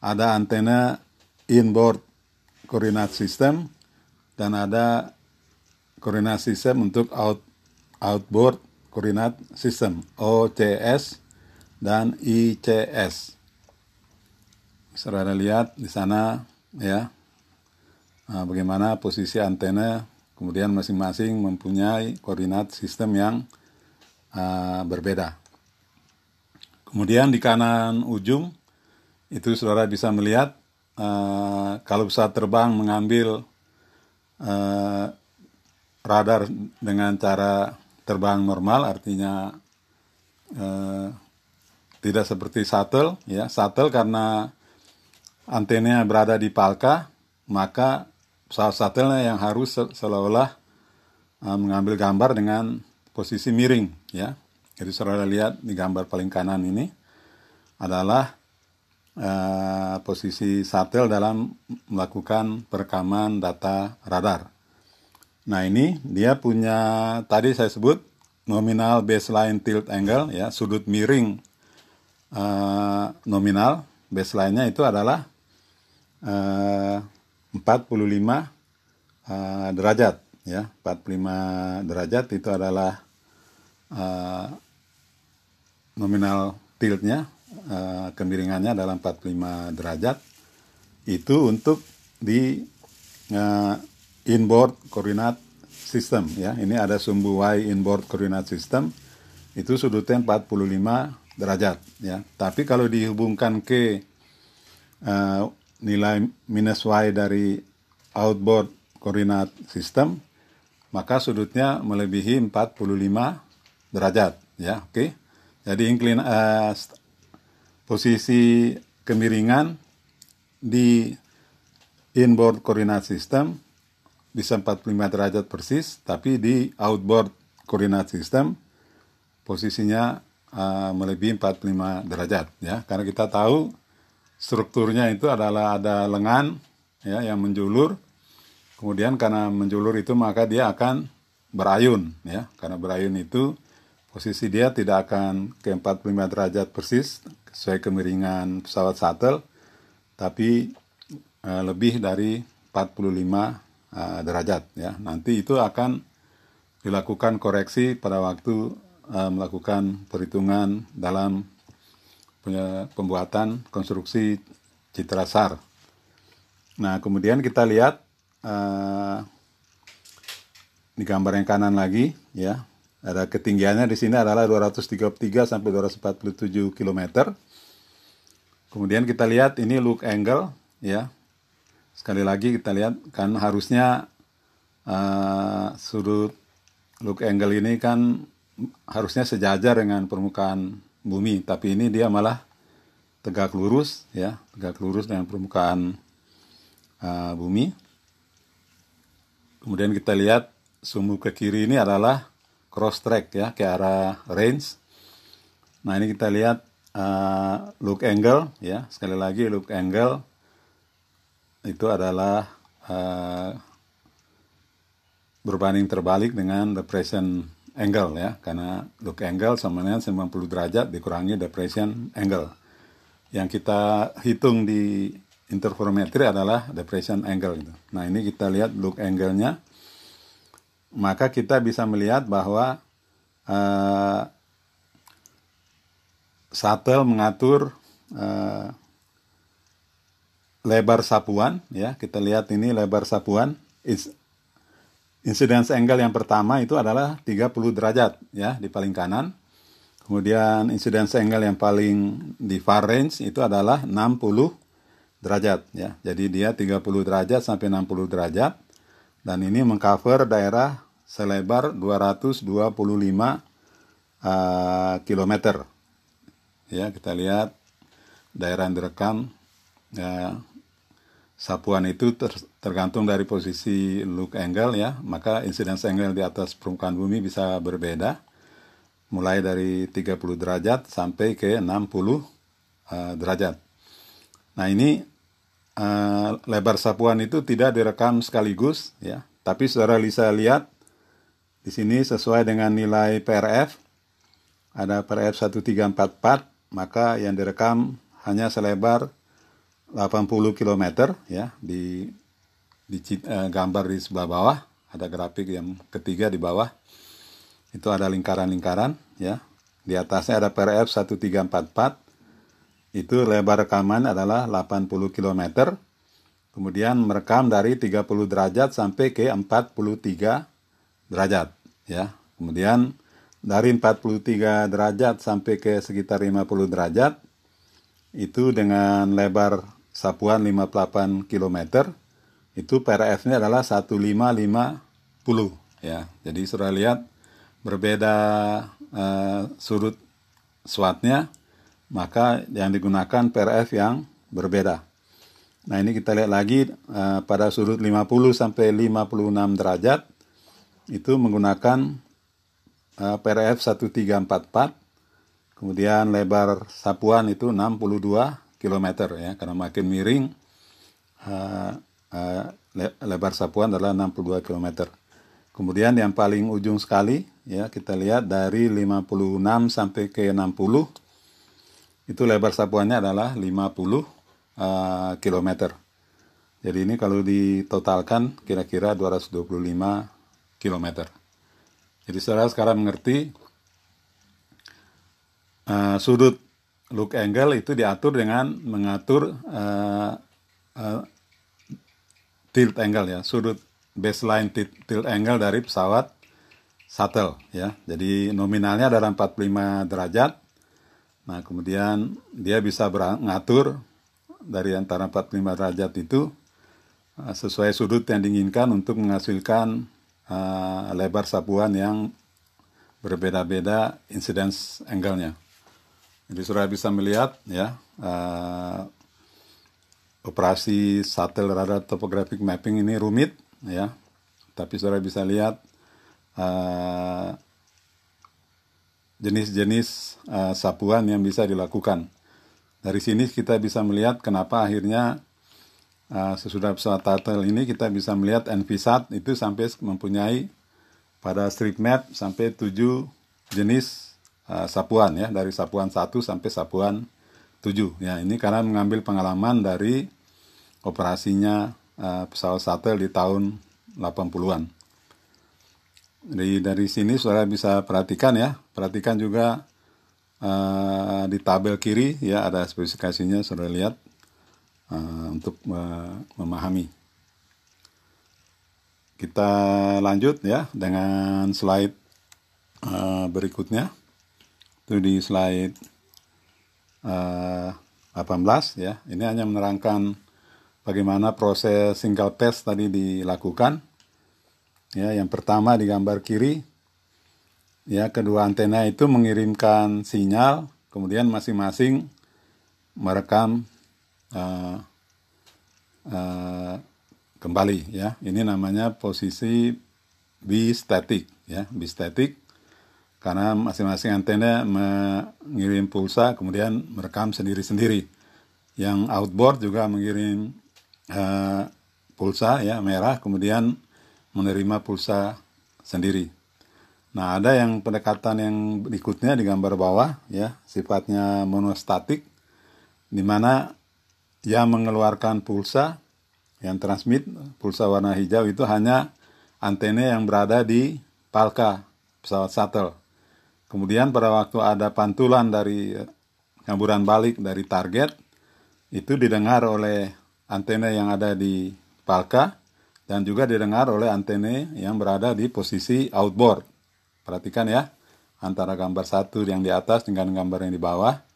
S1: ada antena inboard coordinate system dan ada coordinate system untuk out outboard coordinate system OCS dan ICS. Saudara lihat di sana ya nah, bagaimana posisi antena kemudian masing-masing mempunyai koordinat sistem yang uh, berbeda. Kemudian di kanan ujung itu saudara bisa melihat uh, kalau pesawat terbang mengambil uh, radar dengan cara terbang normal, artinya uh, tidak seperti shuttle, ya. Shuttle karena antenanya berada di palka, maka pesawat shuttle yang harus seolah-olah uh, mengambil gambar dengan posisi miring, ya. Jadi saudara lihat di gambar paling kanan ini adalah uh, posisi satel dalam melakukan perekaman data radar. Nah ini dia punya tadi saya sebut nominal baseline tilt angle ya sudut miring uh, nominal baseline-nya itu adalah uh, 45 uh, derajat ya 45 derajat itu adalah uh, nominal tiltnya uh, kemiringannya dalam 45 derajat itu untuk di uh, inboard coordinate system ya. Ini ada sumbu y inboard coordinate system itu sudutnya 45 derajat ya. Tapi kalau dihubungkan ke uh, nilai minus y dari outboard coordinate system maka sudutnya melebihi 45 derajat ya. Oke. Okay? Jadi incline uh, posisi kemiringan di inboard coordinate system bisa 45 derajat persis, tapi di outboard coordinate system posisinya uh, melebihi 45 derajat ya. Karena kita tahu strukturnya itu adalah ada lengan ya yang menjulur. Kemudian karena menjulur itu maka dia akan berayun ya. Karena berayun itu posisi dia tidak akan ke 45 derajat persis sesuai kemiringan pesawat shuttle, tapi uh, lebih dari 45 uh, eh, derajat ya. Nanti itu akan dilakukan koreksi pada waktu uh, melakukan perhitungan dalam pembuatan konstruksi citra SAR. Nah, kemudian kita lihat uh, di gambar yang kanan lagi ya ada ketinggiannya di sini adalah 233 sampai 247 km. Kemudian kita lihat ini look angle ya. Sekali lagi kita lihat kan harusnya uh, sudut look angle ini kan harusnya sejajar dengan permukaan bumi, tapi ini dia malah tegak lurus ya, tegak lurus dengan permukaan uh, bumi. Kemudian kita lihat sumbu ke kiri ini adalah cross track ya ke arah range. Nah ini kita lihat uh, look angle ya sekali lagi look angle itu adalah uh, berbanding terbalik dengan depression angle ya karena look angle sama dengan 90 derajat dikurangi depression angle. Yang kita hitung di interferometri adalah depression angle gitu. Nah ini kita lihat look angle-nya maka kita bisa melihat bahwa uh, shuttle mengatur uh, lebar sapuan ya. Kita lihat ini lebar sapuan incidence angle yang pertama itu adalah 30 derajat ya di paling kanan. Kemudian incidence angle yang paling di far range itu adalah 60 derajat ya. Jadi dia 30 derajat sampai 60 derajat. Dan ini mengcover daerah selebar 225 uh, km. Ya, kita lihat daerah yang direkam. Ya, sapuan itu ter, tergantung dari posisi look angle ya, maka incidence angle di atas permukaan bumi bisa berbeda. Mulai dari 30 derajat sampai ke 60 uh, derajat. Nah, ini uh, lebar sapuan itu tidak direkam sekaligus ya, tapi saudara bisa lihat di sini sesuai dengan nilai PRF ada PRF 1344 maka yang direkam hanya selebar 80 km ya di di eh, gambar di sebelah bawah. Ada grafik yang ketiga di bawah. Itu ada lingkaran-lingkaran ya. Di atasnya ada PRF 1344 itu lebar rekaman adalah 80 km kemudian merekam dari 30 derajat sampai ke 43 derajat ya. Kemudian dari 43 derajat sampai ke sekitar 50 derajat itu dengan lebar sapuan 58 km itu PRF-nya adalah 1550 ya. Jadi sudah lihat berbeda uh, sudut SWOT-nya maka yang digunakan PRF yang berbeda. Nah, ini kita lihat lagi uh, pada sudut 50 sampai 56 derajat itu menggunakan PRF 1344 kemudian lebar sapuan itu 62 km ya karena makin miring uh, uh, lebar sapuan adalah 62 km. Kemudian yang paling ujung sekali ya kita lihat dari 56 sampai ke 60 itu lebar sapuannya adalah 50 uh, km. Jadi ini kalau ditotalkan kira-kira 225 km. Jadi saudara sekarang mengerti uh, sudut look angle itu diatur dengan mengatur uh, uh, tilt angle ya, sudut baseline tilt angle dari pesawat shuttle ya. Jadi nominalnya adalah 45 derajat. Nah, kemudian dia bisa mengatur dari antara 45 derajat itu uh, sesuai sudut yang diinginkan untuk menghasilkan uh, lebar sapuan yang berbeda-beda incidence angle-nya. Jadi saudara bisa melihat ya uh, operasi satel radar topographic mapping ini rumit ya, tapi saudara bisa lihat uh, jenis-jenis uh, sapuan yang bisa dilakukan. Dari sini kita bisa melihat kenapa akhirnya uh, sesudah pesawat turtle ini kita bisa melihat NVSAT itu sampai mempunyai pada strip map sampai 7 jenis uh, sapuan ya dari sapuan 1 sampai sapuan 7 ya ini karena mengambil pengalaman dari operasinya uh, pesawat shuttle di tahun 80-an. Jadi dari sini saudara bisa perhatikan ya, perhatikan juga uh, di tabel kiri ya ada spesifikasinya saudara lihat uh, untuk memahami. Kita lanjut ya dengan slide uh, berikutnya itu di slide uh, eh, 18 ya. Ini hanya menerangkan bagaimana proses single pass tadi dilakukan. Ya, yang pertama di gambar kiri ya kedua antena itu mengirimkan sinyal, kemudian masing-masing merekam uh, uh, kembali ya. Ini namanya posisi bistatik ya, bistatik karena masing-masing antena mengirim pulsa kemudian merekam sendiri-sendiri. Yang outboard juga mengirim uh, pulsa ya merah kemudian menerima pulsa sendiri. Nah, ada yang pendekatan yang berikutnya di gambar bawah ya, sifatnya monostatik di mana yang mengeluarkan pulsa yang transmit pulsa warna hijau itu hanya antena yang berada di palka pesawat shuttle. Kemudian pada waktu ada pantulan dari kamburan balik dari target, itu didengar oleh antena yang ada di palka dan juga didengar oleh antena yang berada di posisi outboard. Perhatikan ya, antara gambar satu yang di atas dengan gambar yang di bawah.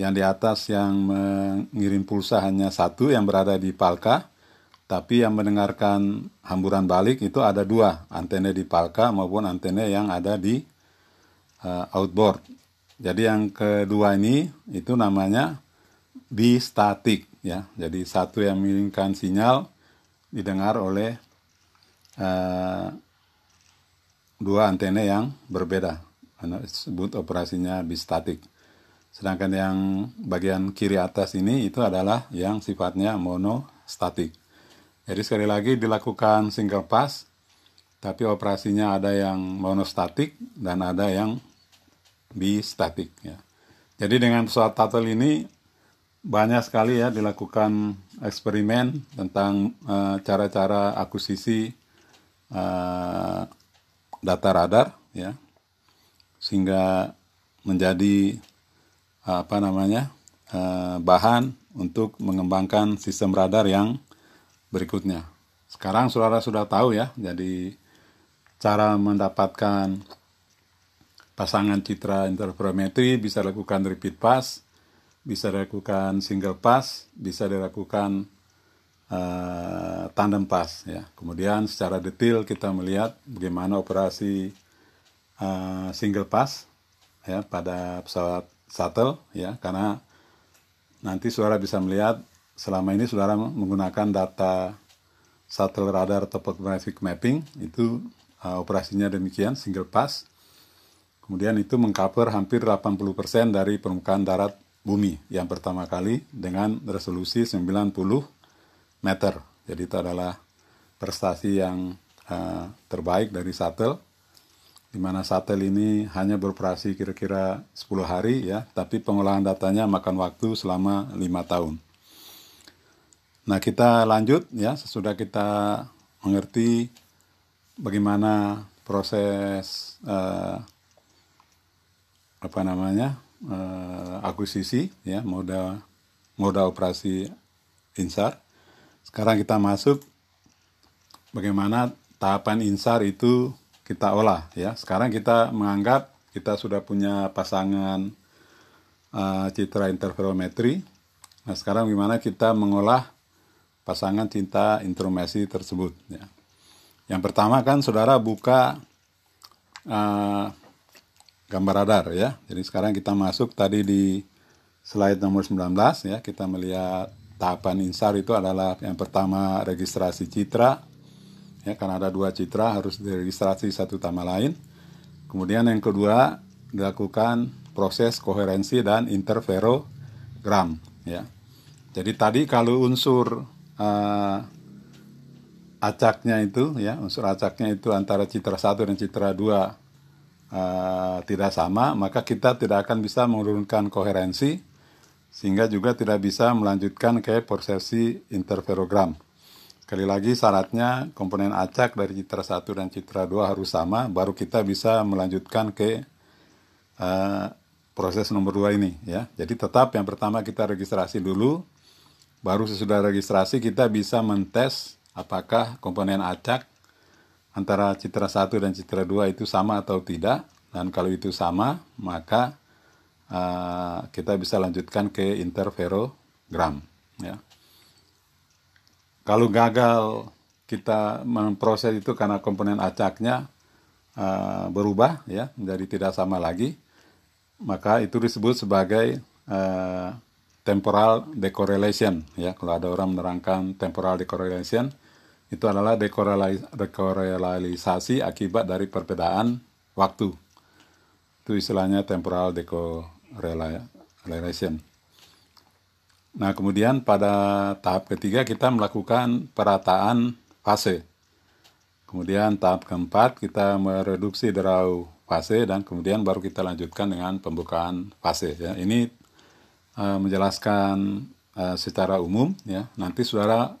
S1: Yang di atas yang mengirim pulsa hanya satu yang berada di palka, tapi yang mendengarkan hamburan balik itu ada dua, antena di palka maupun antena yang ada di uh, outboard. Jadi yang kedua ini itu namanya bistatik ya. Jadi satu yang mengirimkan sinyal didengar oleh uh, dua antena yang berbeda. Disebut operasinya bistatik. Sedangkan yang bagian kiri atas ini itu adalah yang sifatnya monostatik. Jadi sekali lagi dilakukan single pass, tapi operasinya ada yang monostatik dan ada yang bistatik ya. Jadi dengan pesawat Tuttle ini banyak sekali ya dilakukan eksperimen tentang uh, cara-cara akuisisi uh, data radar ya sehingga menjadi apa namanya uh, bahan untuk mengembangkan sistem radar yang berikutnya. Sekarang saudara sudah tahu ya, jadi cara mendapatkan pasangan citra interferometri bisa dilakukan repeat pass, bisa dilakukan single pass, bisa dilakukan uh, tandem pass ya. Kemudian secara detail kita melihat bagaimana operasi uh, single pass ya pada pesawat shuttle ya karena nanti saudara bisa melihat selama ini saudara menggunakan data shuttle radar topographic mapping itu uh, operasinya demikian single pass Kemudian itu mengcover hampir 80% dari permukaan darat bumi yang pertama kali dengan resolusi 90 meter. Jadi itu adalah prestasi yang uh, terbaik dari shuttle di mana shuttle ini hanya beroperasi kira-kira 10 hari ya, tapi pengolahan datanya makan waktu selama 5 tahun. Nah, kita lanjut ya, sesudah kita mengerti bagaimana proses uh, apa namanya uh, akuisisi ya moda moda operasi insar. Sekarang kita masuk bagaimana tahapan insar itu kita olah ya. Sekarang kita menganggap kita sudah punya pasangan uh, citra interferometri. Nah sekarang gimana kita mengolah pasangan cinta intromesi tersebut ya. Yang pertama kan saudara buka uh, gambar radar ya. Jadi sekarang kita masuk tadi di slide nomor 19 ya, kita melihat tahapan insar itu adalah yang pertama registrasi citra ya karena ada dua citra harus diregistrasi satu sama lain. Kemudian yang kedua dilakukan proses koherensi dan interferogram ya. Jadi tadi kalau unsur uh, acaknya itu ya unsur acaknya itu antara citra satu dan citra dua uh, tidak sama, maka kita tidak akan bisa menurunkan koherensi, sehingga juga tidak bisa melanjutkan ke prosesi interferogram. Sekali lagi syaratnya komponen acak dari citra 1 dan citra 2 harus sama, baru kita bisa melanjutkan ke uh, proses nomor 2 ini. ya. Jadi tetap yang pertama kita registrasi dulu, baru sesudah registrasi kita bisa mentes apakah komponen acak antara citra 1 dan citra 2 itu sama atau tidak dan kalau itu sama maka uh, kita bisa lanjutkan ke interferogram ya. Kalau gagal kita memproses itu karena komponen acaknya uh, berubah ya menjadi tidak sama lagi maka itu disebut sebagai uh, temporal decorrelation ya kalau ada orang menerangkan temporal decorrelation itu adalah dekorelalisasi akibat dari perbedaan waktu. Itu istilahnya temporal decorrelation. Nah, kemudian pada tahap ketiga kita melakukan perataan fase. Kemudian tahap keempat kita mereduksi derau fase dan kemudian baru kita lanjutkan dengan pembukaan fase. Ya, ini uh, menjelaskan uh, secara umum. Ya, nanti saudara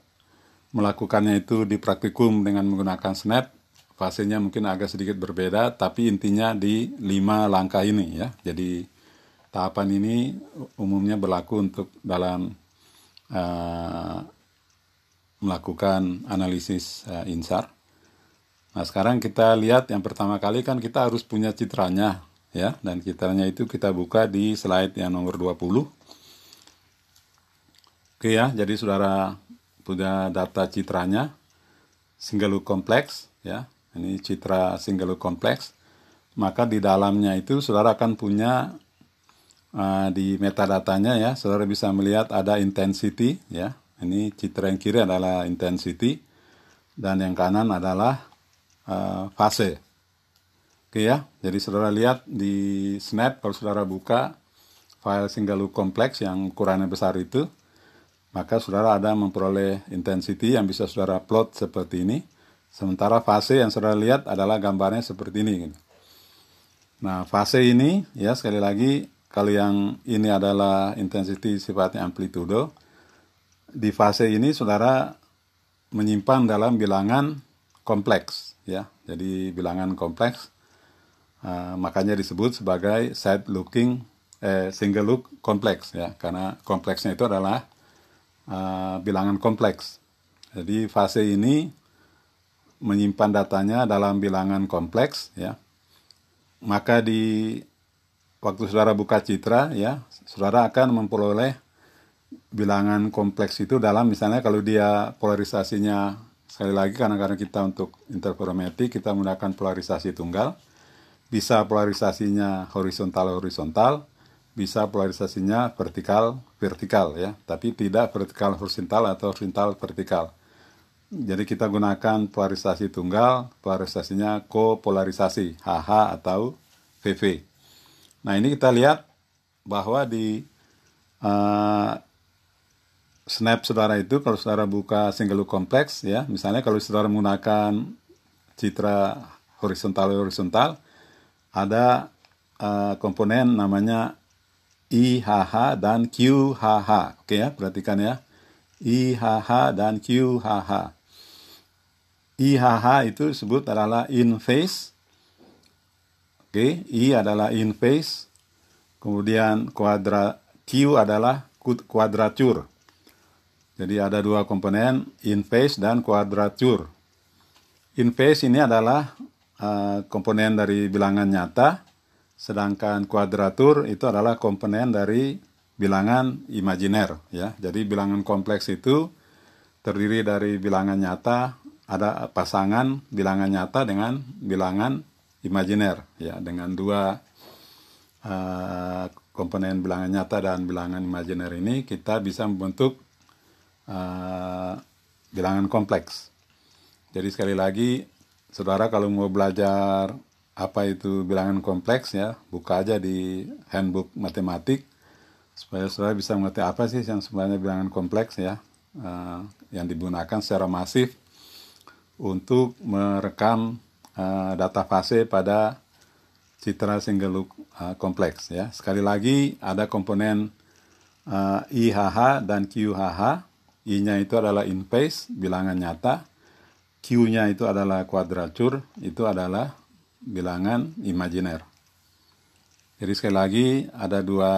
S1: melakukannya itu di praktikum dengan menggunakan snap fasenya mungkin agak sedikit berbeda tapi intinya di lima langkah ini ya jadi tahapan ini umumnya berlaku untuk dalam uh, melakukan analisis uh, insar. Nah sekarang kita lihat yang pertama kali kan kita harus punya citranya ya. Dan citranya itu kita buka di slide yang nomor 20 oke ya. Jadi saudara punya data citranya single look kompleks ya. Ini citra single look kompleks. Maka di dalamnya itu saudara akan punya uh, di metadatanya ya saudara bisa melihat ada intensity ya ini citra yang kiri adalah intensity dan yang kanan adalah uh, fase oke ya jadi saudara lihat di snap kalau saudara buka file single look kompleks yang ukurannya besar itu maka saudara ada memperoleh intensity yang bisa saudara plot seperti ini. Sementara fase yang saudara lihat adalah gambarnya seperti ini. Nah, fase ini ya sekali lagi kalau yang ini adalah intensity sifatnya amplitudo, di fase ini saudara menyimpan dalam bilangan kompleks ya. Jadi bilangan kompleks uh, makanya disebut sebagai side looking eh, single look kompleks ya karena kompleksnya itu adalah uh, bilangan kompleks. Jadi fase ini menyimpan datanya dalam bilangan kompleks ya. Maka di waktu saudara buka citra ya, saudara akan memperoleh bilangan kompleks itu dalam misalnya kalau dia polarisasinya sekali lagi karena karena kita untuk interferometrik kita menggunakan polarisasi tunggal. Bisa polarisasinya horizontal horizontal bisa polarisasinya vertikal vertikal ya. Tapi tidak vertikal horizontal atau horizontal vertikal. Jadi kita gunakan polarisasi tunggal polarisasinya kopolarisasi HH atau VV nah ini kita lihat bahwa di uh, snap saudara itu kalau saudara buka single look kompleks ya misalnya kalau saudara menggunakan citra horizontal horizontal ada uh, komponen namanya IHH dan QHH oke ya perhatikan ya. IHH dan QHH IHH itu disebut adalah in phase oke I adalah in phase kemudian kuadra Q adalah kuadratur jadi ada dua komponen, in phase dan quadrature. In phase ini adalah uh, komponen dari bilangan nyata, sedangkan kuadratur itu adalah komponen dari bilangan imajiner. Ya, jadi bilangan kompleks itu terdiri dari bilangan nyata, ada pasangan bilangan nyata dengan bilangan imajiner. Ya, dengan dua uh, komponen bilangan nyata dan bilangan imajiner ini kita bisa membentuk uh, bilangan kompleks. Jadi sekali lagi, saudara kalau mau belajar apa itu bilangan kompleks ya, buka aja di handbook matematik supaya saudara bisa mengerti apa sih yang sebenarnya bilangan kompleks ya, uh, yang digunakan secara masif untuk merekam uh, data fase pada citra single look uh, kompleks ya. Sekali lagi ada komponen uh, IHH dan QHH I-nya itu adalah in phase, bilangan nyata. Q-nya itu adalah quadrature, itu adalah bilangan imajiner. Jadi sekali lagi ada dua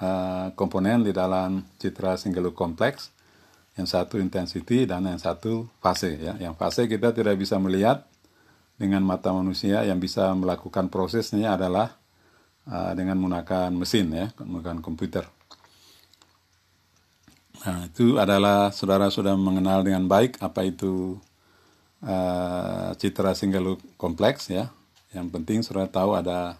S1: uh, komponen di dalam citra single look kompleks. Yang satu intensity dan yang satu fase. Ya. Yang fase kita tidak bisa melihat dengan mata manusia yang bisa melakukan prosesnya adalah uh, dengan menggunakan mesin ya, menggunakan komputer. Nah, itu adalah saudara sudah mengenal dengan baik apa itu uh, citra single look kompleks ya. Yang penting saudara tahu ada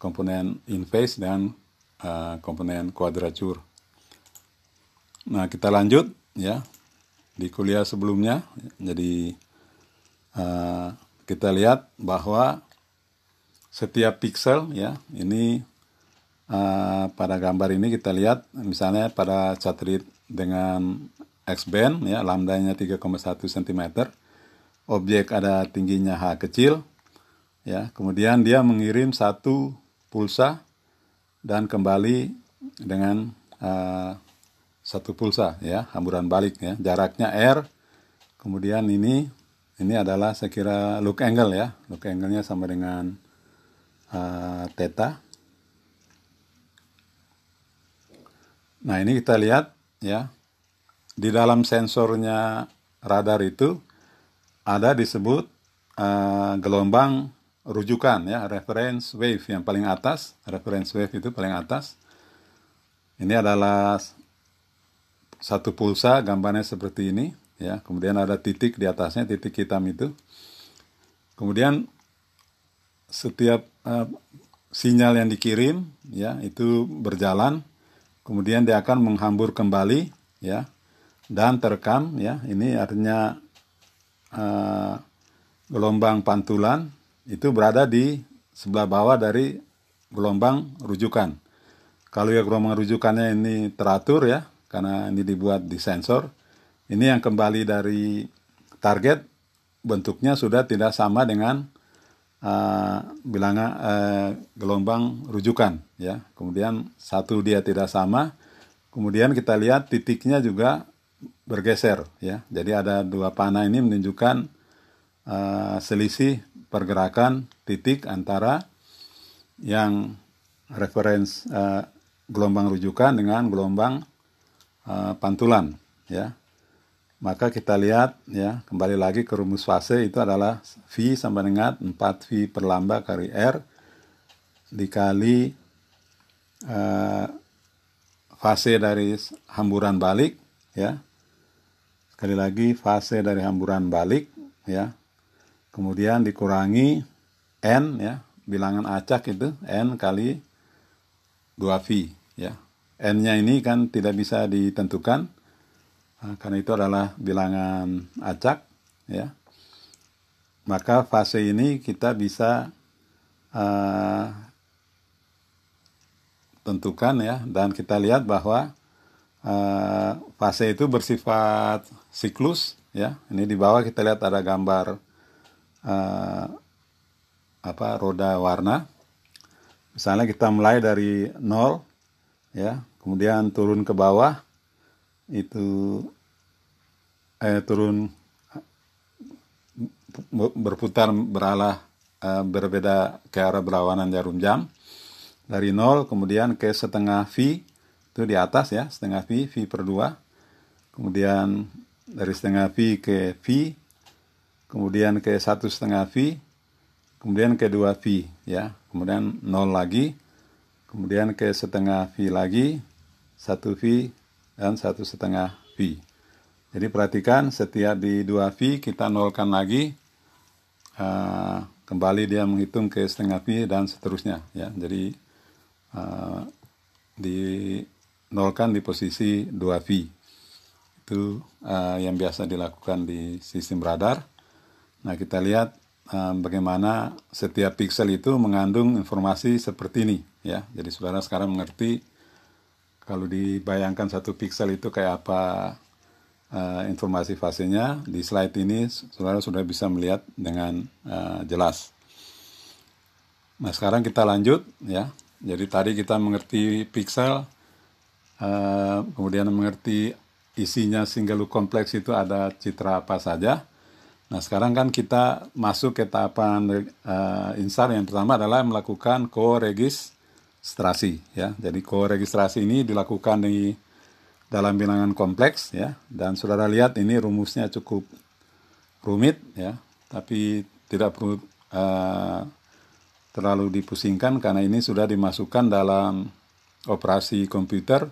S1: komponen in phase dan uh, komponen quadrature. Nah, kita lanjut ya di kuliah sebelumnya. Jadi uh, kita lihat bahwa setiap pixel ya ini uh, pada gambar ini kita lihat misalnya pada satelit dengan X band ya lambdanya 3,1 cm. Objek ada tingginya H kecil ya. Kemudian dia mengirim satu pulsa dan kembali dengan uh, satu pulsa ya, hamburan balik ya. Jaraknya R. Kemudian ini ini adalah saya kira look angle ya. Look angle-nya sama dengan uh, theta. Nah, ini kita lihat ya di dalam sensornya radar itu ada disebut uh, gelombang rujukan ya reference wave yang paling atas reference wave itu paling atas ini adalah satu pulsa gambarnya seperti ini ya kemudian ada titik di atasnya titik hitam itu. Kemudian setiap uh, sinyal yang dikirim ya itu berjalan. Kemudian dia akan menghambur kembali ya dan terekam ya. Ini artinya uh, gelombang pantulan itu berada di sebelah bawah dari gelombang rujukan. Kalau ya gelombang rujukannya ini teratur ya karena ini dibuat di sensor ini yang kembali dari target bentuknya sudah tidak sama dengan uh, bilangan uh, gelombang rujukan ya. Kemudian satu dia tidak sama. Kemudian kita lihat titiknya juga bergeser ya. Jadi ada dua panah ini menunjukkan uh, selisih pergerakan titik antara yang reference uh, gelombang rujukan dengan gelombang uh, pantulan ya maka kita lihat ya kembali lagi ke rumus fase itu adalah V sama dengan 4V per lambda kali R dikali uh, fase dari hamburan balik ya. Sekali lagi fase dari hamburan balik ya. Kemudian dikurangi N ya bilangan acak itu N kali 2V ya. N-nya ini kan tidak bisa ditentukan karena itu adalah bilangan acak, ya. Maka fase ini kita bisa uh, tentukan ya, dan kita lihat bahwa uh, fase itu bersifat siklus, ya. Ini di bawah kita lihat ada gambar uh, apa roda warna. Misalnya kita mulai dari nol, ya, kemudian turun ke bawah itu eh, turun berputar berarah eh, berbeda ke arah berlawanan jarum jam. Dari nol kemudian ke setengah V itu di atas ya setengah V V per 2 kemudian dari setengah V ke V kemudian ke satu setengah V kemudian ke dua V ya. Kemudian nol lagi kemudian ke setengah V lagi satu V dan satu setengah V. Jadi perhatikan setiap di 2 V kita nolkan lagi, uh, kembali dia menghitung ke setengah V dan seterusnya. Ya, jadi uh, di nolkan di posisi 2 V. Itu uh, yang biasa dilakukan di sistem radar. Nah kita lihat uh, bagaimana setiap pixel itu mengandung informasi seperti ini. Ya, jadi saudara sekarang mengerti kalau dibayangkan satu pixel itu kayak apa uh, informasi fasenya, di slide ini saudara sudah bisa melihat dengan uh, jelas. Nah sekarang kita lanjut ya. Jadi tadi kita mengerti pixel, uh, kemudian mengerti isinya single loop kompleks itu ada citra apa saja. Nah sekarang kan kita masuk ke tahapan uh, insar yang pertama adalah melakukan co-regis registrasi ya. Jadi koregistrasi ini dilakukan di dalam bilangan kompleks ya dan saudara lihat ini rumusnya cukup rumit ya tapi tidak perlu uh, terlalu dipusingkan karena ini sudah dimasukkan dalam operasi komputer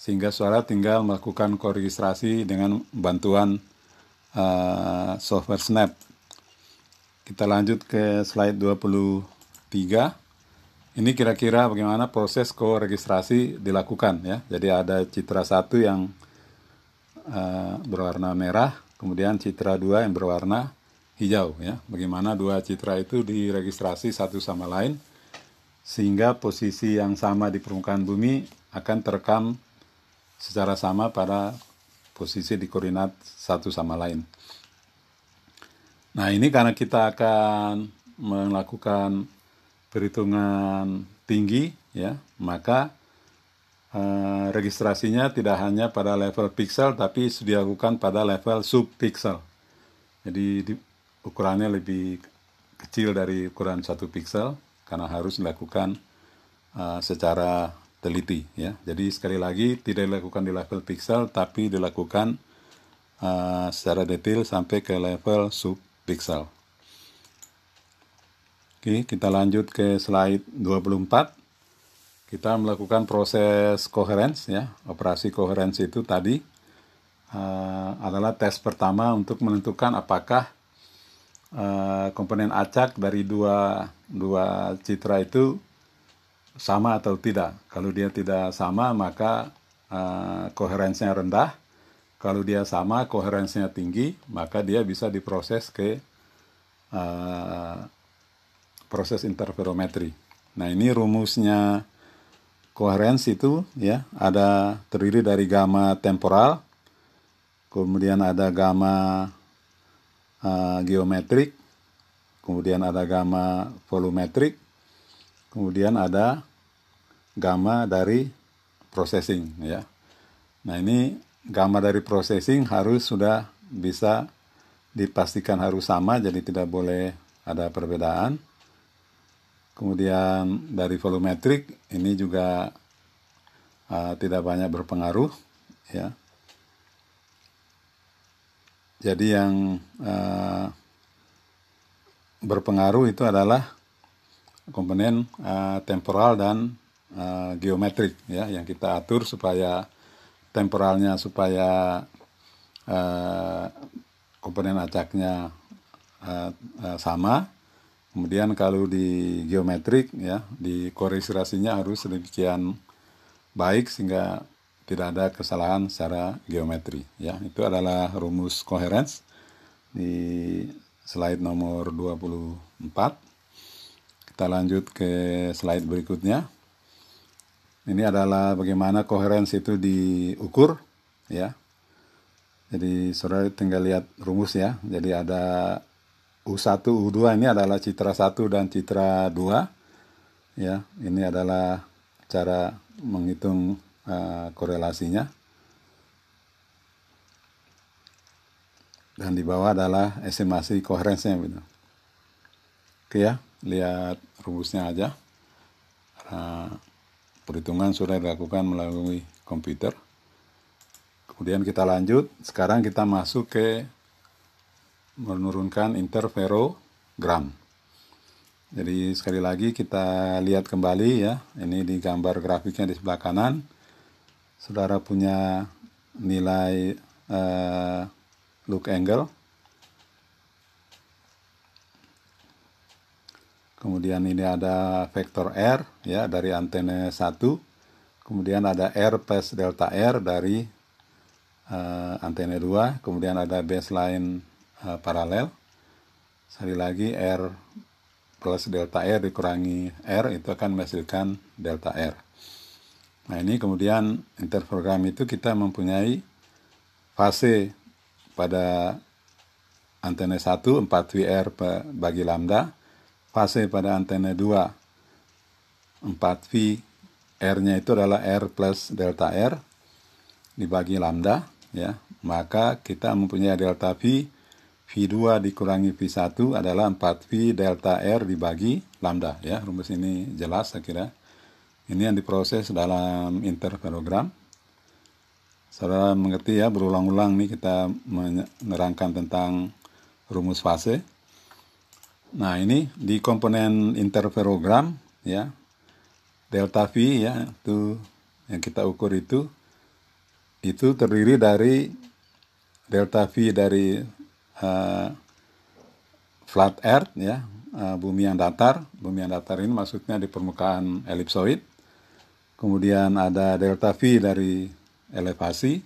S1: sehingga saudara tinggal melakukan koregistrasi dengan bantuan uh, software Snap. Kita lanjut ke slide 23. Ini kira-kira bagaimana proses koregistrasi dilakukan ya. Jadi ada citra satu yang uh, berwarna merah, kemudian citra dua yang berwarna hijau ya. Bagaimana dua citra itu diregistrasi satu sama lain sehingga posisi yang sama di permukaan bumi akan terekam secara sama pada posisi di koordinat satu sama lain. Nah ini karena kita akan melakukan perhitungan tinggi ya maka eh, registrasinya tidak hanya pada level pixel tapi dilakukan pada level subpixel jadi di, ukurannya lebih kecil dari ukuran satu pixel karena harus dilakukan uh, secara teliti ya. Jadi sekali lagi tidak dilakukan di level pixel tapi dilakukan uh, secara detail sampai ke level subpixel Oke, kita lanjut ke slide 24. Kita melakukan proses coherence ya. Operasi coherence itu tadi uh, adalah tes pertama untuk menentukan apakah uh, komponen acak dari dua dua citra itu sama atau tidak. Kalau dia tidak sama, maka uh, koherensinya rendah. Kalau dia sama, koherensinya tinggi, maka dia bisa diproses ke uh, proses interferometri. Nah, ini rumusnya koherensi itu ya, ada terdiri dari gamma temporal, kemudian ada gamma uh, geometrik, kemudian ada gamma volumetric, kemudian ada gamma dari processing ya. Nah, ini gamma dari processing harus sudah bisa dipastikan harus sama jadi tidak boleh ada perbedaan. Kemudian dari volumetric ini juga uh, tidak banyak berpengaruh ya. Jadi yang uh, berpengaruh itu adalah komponen uh, temporal dan uh, geometrik ya yang kita atur supaya temporalnya supaya uh, komponen acaknya uh, uh, sama kemudian kalau di geometrik ya di korestrasinya harus sedemikian baik sehingga tidak ada kesalahan secara geometri ya itu adalah rumus coherence di slide nomor 24. Kita lanjut ke slide berikutnya. Ini adalah bagaimana koherensi itu diukur ya. Jadi saudara tinggal lihat rumus ya. Jadi ada U1, U2 ini adalah citra 1 dan citra 2. Ya, ini adalah cara menghitung uh, korelasinya. dan di bawah adalah estimasi koherensinya gitu. Oke ya, lihat rumusnya aja. Nah, perhitungan sudah dilakukan melalui komputer. Kemudian kita lanjut, sekarang kita masuk ke menurunkan interferogram. Jadi sekali lagi kita lihat kembali ya, ini di gambar grafiknya di sebelah kanan. Saudara punya nilai eh, look angle. Kemudian ini ada vektor R ya dari antena 1. Kemudian ada R plus delta R dari uh, antena 2. Kemudian ada baseline uh, paralel. Sekali lagi R plus delta R dikurangi R itu akan menghasilkan delta R. Nah ini kemudian interprogram itu kita mempunyai fase pada antena 1 4 VR bagi lambda, fase pada antena 2 4 V R-nya itu adalah R plus delta R dibagi lambda ya. Maka kita mempunyai delta V V2 dikurangi V1 adalah 4V delta R dibagi lambda ya. Rumus ini jelas saya kira. Ini yang diproses dalam interferogram. Saudara mengerti ya, berulang-ulang nih kita menerangkan tentang rumus fase. Nah, ini di komponen interferogram ya. Delta V ya, itu yang kita ukur itu itu terdiri dari delta V dari uh, flat earth ya, uh, bumi yang datar. Bumi yang datar ini maksudnya di permukaan elipsoid. Kemudian ada delta V dari elevasi.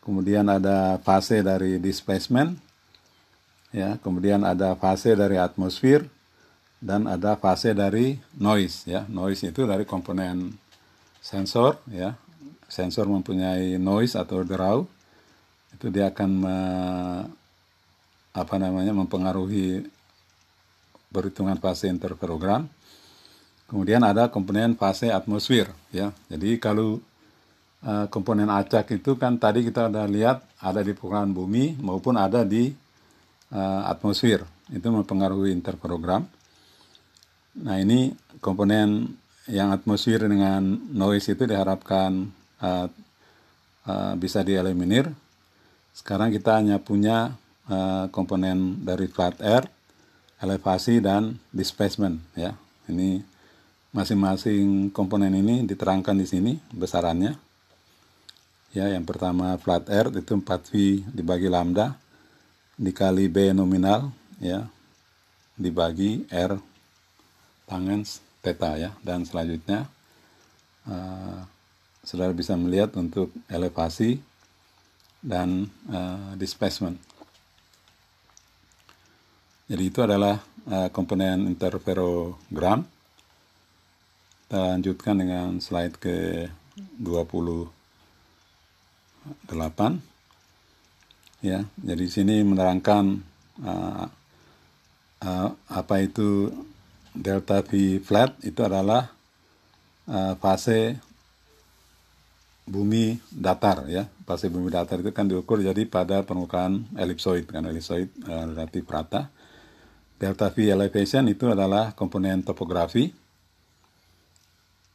S1: Kemudian ada fase dari displacement. Ya, kemudian ada fase dari atmosfer dan ada fase dari noise ya. Noise itu dari komponen sensor ya. Sensor mempunyai noise atau draw. Itu dia akan apa namanya mempengaruhi perhitungan fase interferogram. Kemudian ada komponen fase atmosfer ya. Jadi kalau uh, komponen acak itu kan tadi kita udah lihat ada di permukaan bumi maupun ada di uh, atmosfer itu mempengaruhi interprogram. Nah ini komponen yang atmosfer dengan noise itu diharapkan uh, uh, bisa dieliminir. Sekarang kita hanya punya uh, komponen dari flat air, elevasi dan displacement ya. Ini masing-masing komponen ini diterangkan di sini besarannya. Ya yang pertama flat earth itu 4V dibagi lambda dikali B nominal ya dibagi R tangen theta ya. Dan selanjutnya uh, saudara bisa melihat untuk elevasi dan uh, displacement jadi itu adalah uh, komponen interferogram. Kita lanjutkan dengan slide ke 20 8 ya jadi sini menerangkan uh, uh, apa itu delta V flat itu adalah uh, fase bumi datar ya. Fase bumi datar itu kan diukur jadi pada permukaan elipsoid kan. Elipsoid uh, relatif rata delta V elevation itu adalah komponen topografi.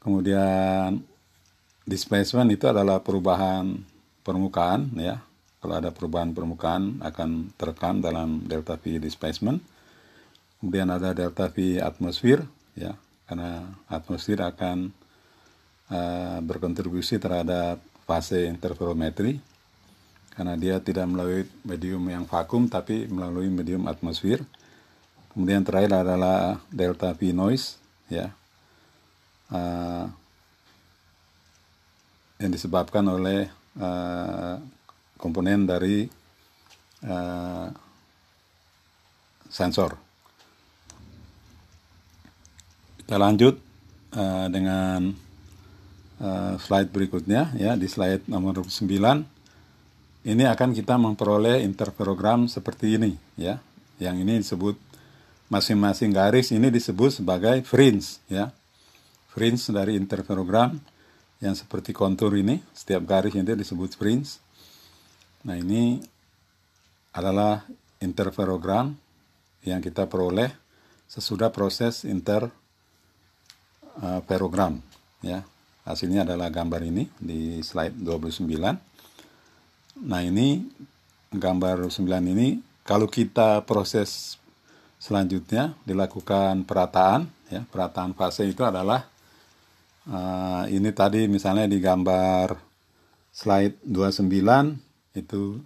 S1: Kemudian displacement itu adalah perubahan permukaan ya. Kalau ada perubahan permukaan akan terekam dalam delta V displacement. Kemudian ada delta V atmosfer ya. Karena atmosfer akan uh, berkontribusi terhadap fase interferometri. Karena dia tidak melalui medium yang vakum tapi melalui medium atmosfer. Kemudian terakhir adalah delta V noise ya. Uh, yang disebabkan oleh uh, komponen dari uh, sensor. Kita lanjut uh, dengan uh, slide berikutnya ya di slide nomor 9 ini akan kita memperoleh interferogram seperti ini ya. Yang ini disebut masing-masing garis ini disebut sebagai fringe ya. Fringe dari interferogram yang seperti kontur ini setiap garis itu disebut fringe. Nah ini adalah interferogram yang kita peroleh sesudah proses interferogram ya. Hasilnya adalah gambar ini di slide 29. Nah ini gambar 9 ini kalau kita proses selanjutnya dilakukan perataan ya perataan fase itu adalah uh, ini tadi misalnya di gambar slide 29 itu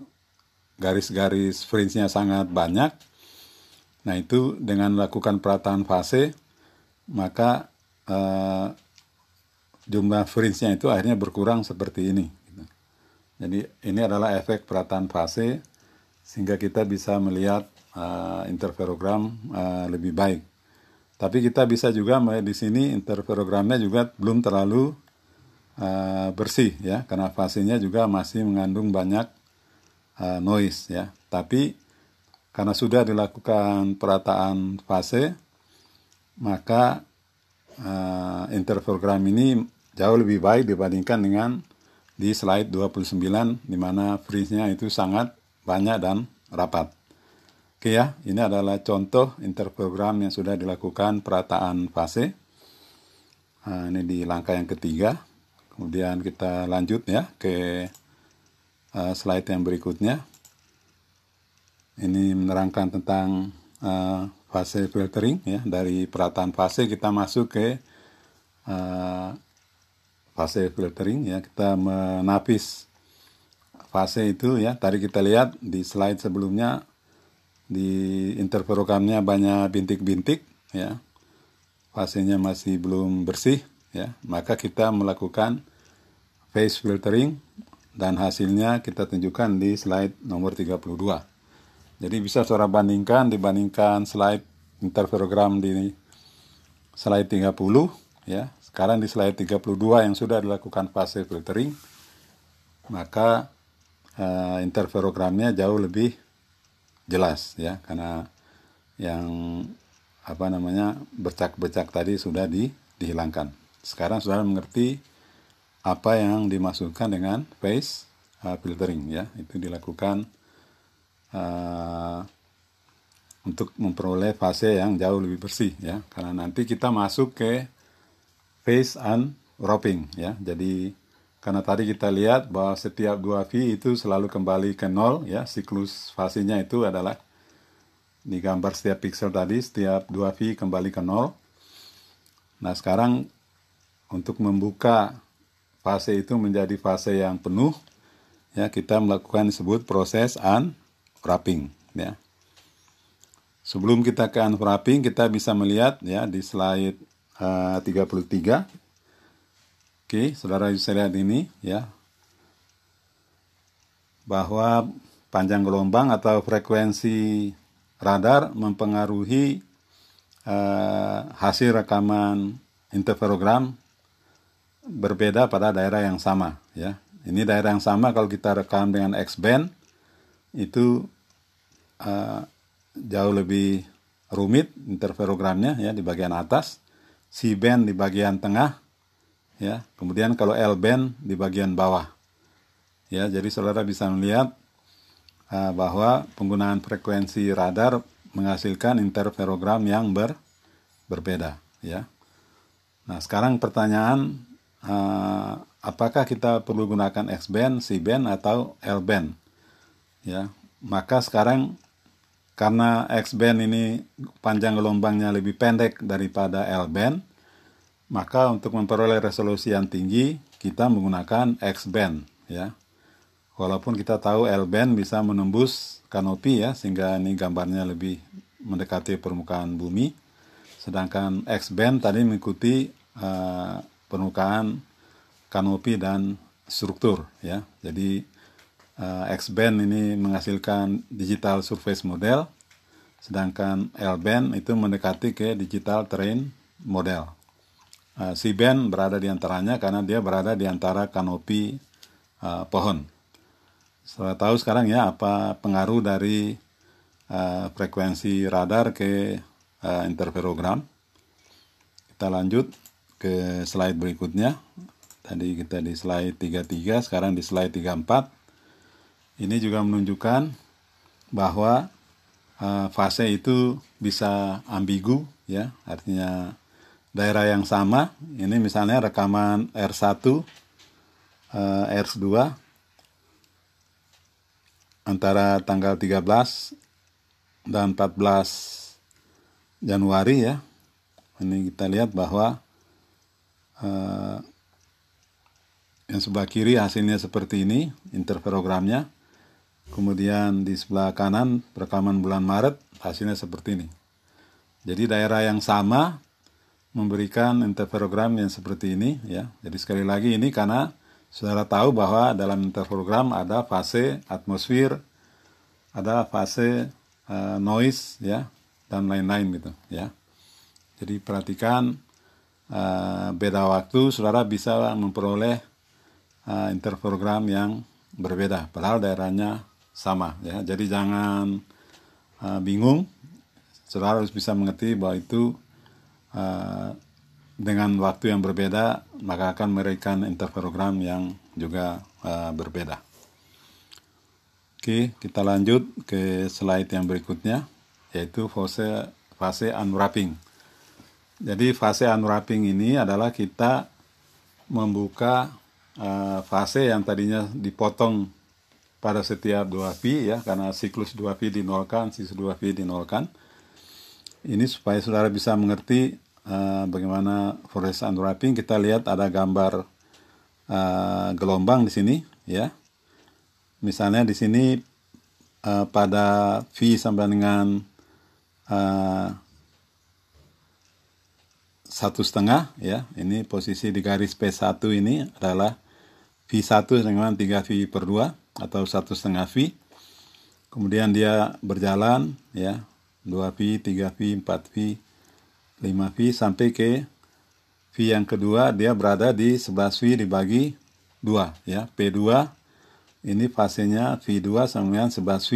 S1: garis-garis fringe-nya sangat banyak nah itu dengan melakukan perataan fase maka uh, jumlah fringe-nya itu akhirnya berkurang seperti ini. Gitu. Jadi ini adalah efek perataan fase sehingga kita bisa melihat uh, interferogram uh, lebih baik. Tapi kita bisa juga di sini interferogramnya juga belum terlalu uh, bersih ya karena fasenya juga masih mengandung banyak uh, noise ya. Tapi karena sudah dilakukan perataan fase maka uh, interferogram ini jauh lebih baik dibandingkan dengan di slide 29 di mana fringe-nya itu sangat banyak dan rapat. Oke ya, ini adalah contoh interprogram yang sudah dilakukan perataan fase. Nah, ini di langkah yang ketiga. Kemudian kita lanjut ya ke uh, slide yang berikutnya. Ini menerangkan tentang uh, fase filtering ya. Dari perataan fase kita masuk ke uh, fase filtering ya kita menapis fase itu ya tadi kita lihat di slide sebelumnya di interferokamnya banyak bintik-bintik ya. Fasenya masih belum bersih ya. Maka kita melakukan phase filtering dan hasilnya kita tunjukkan di slide nomor 32 jadi bisa saudara bandingkan dibandingkan slide interferogram di slide 30 ya. Sekarang di slide 32 yang sudah dilakukan fase filtering, maka uh, interferogramnya jauh lebih jelas ya karena yang apa namanya bercak-bercak tadi sudah di, dihilangkan. Sekarang sudah mengerti apa yang dimaksudkan dengan phase uh, filtering ya itu dilakukan uh, untuk memperoleh fase yang jauh lebih bersih ya karena nanti kita masuk ke phase and wrapping ya. Jadi karena tadi kita lihat bahwa setiap dua V itu selalu kembali ke nol ya, siklus fasenya itu adalah di gambar setiap pixel tadi setiap dua V kembali ke nol. Nah, sekarang untuk membuka fase itu menjadi fase yang penuh ya kita melakukan disebut proses unwrapping ya. Sebelum kita ke unwrapping kita bisa melihat ya di slide uh, 33. Oke, saudara bisa lihat ini ya. Bahwa panjang gelombang atau frekuensi radar mempengaruhi uh, hasil rekaman interferogram berbeda pada daerah yang sama ya. Ini daerah yang sama kalau kita rekam dengan X band itu uh, jauh lebih rumit interferogramnya ya di bagian atas, C band di bagian tengah, ya. Kemudian kalau L band di bagian bawah. Ya, jadi saudara bisa melihat uh, bahwa penggunaan frekuensi radar menghasilkan interferogram yang ber, berbeda, ya. Nah, sekarang pertanyaan uh, apakah kita perlu gunakan X band, C band atau L band? Ya, maka sekarang karena X band ini panjang gelombangnya lebih pendek daripada L band, maka untuk memperoleh resolusi yang tinggi kita menggunakan X band ya. Walaupun kita tahu L band bisa menembus kanopi ya sehingga ini gambarnya lebih mendekati permukaan bumi. Sedangkan X band tadi mengikuti uh, permukaan kanopi dan struktur ya. Jadi uh, X-band ini menghasilkan digital surface model, sedangkan L-band itu mendekati ke digital terrain model. Uh, C-band berada di antaranya karena dia berada di antara kanopi uh, pohon. Saya tahu sekarang ya apa pengaruh dari uh, frekuensi radar ke uh, interferogram. Kita lanjut ke slide berikutnya. Tadi kita di slide 33, sekarang di slide 34 ini juga menunjukkan bahwa uh, fase itu bisa ambigu ya artinya daerah yang sama. Ini misalnya rekaman R1 uh, R2 antara tanggal 13 dan 14 Januari ya. Ini kita lihat bahwa uh, yang sebelah kiri hasilnya seperti ini interferogramnya Kemudian di sebelah kanan rekaman bulan Maret hasilnya seperti ini. Jadi daerah yang sama memberikan interferogram yang seperti ini ya. Jadi sekali lagi ini karena saudara tahu bahwa dalam interferogram ada fase atmosfer, ada fase uh, noise ya dan lain-lain gitu ya. Jadi perhatikan uh, beda waktu saudara bisa memperoleh uh, interferogram yang berbeda padahal daerahnya sama ya. Jadi jangan uh, bingung. Saudara harus bisa mengerti bahwa itu uh, dengan waktu yang berbeda maka akan memberikan interferogram yang juga uh, berbeda. Oke, kita lanjut ke slide yang berikutnya yaitu fase fase unwrapping. Jadi fase unwrapping ini adalah kita membuka uh, fase yang tadinya dipotong pada setiap dua V ya karena siklus dua V dinolkan, siklus dua V dinolkan. Ini supaya saudara bisa mengerti uh, bagaimana forest unwrapping. Kita lihat ada gambar uh, gelombang di sini ya. Misalnya di sini uh, pada V sampai dengan satu setengah ya. Ini posisi di garis P1 ini adalah V1 dengan 3 V per 2 atau satu setengah V. Kemudian dia berjalan ya 2 V, 3 V, 4 V, 5 V sampai ke V yang kedua dia berada di 11 V dibagi 2 ya. P2 ini fasenya V2 sama dengan 11 V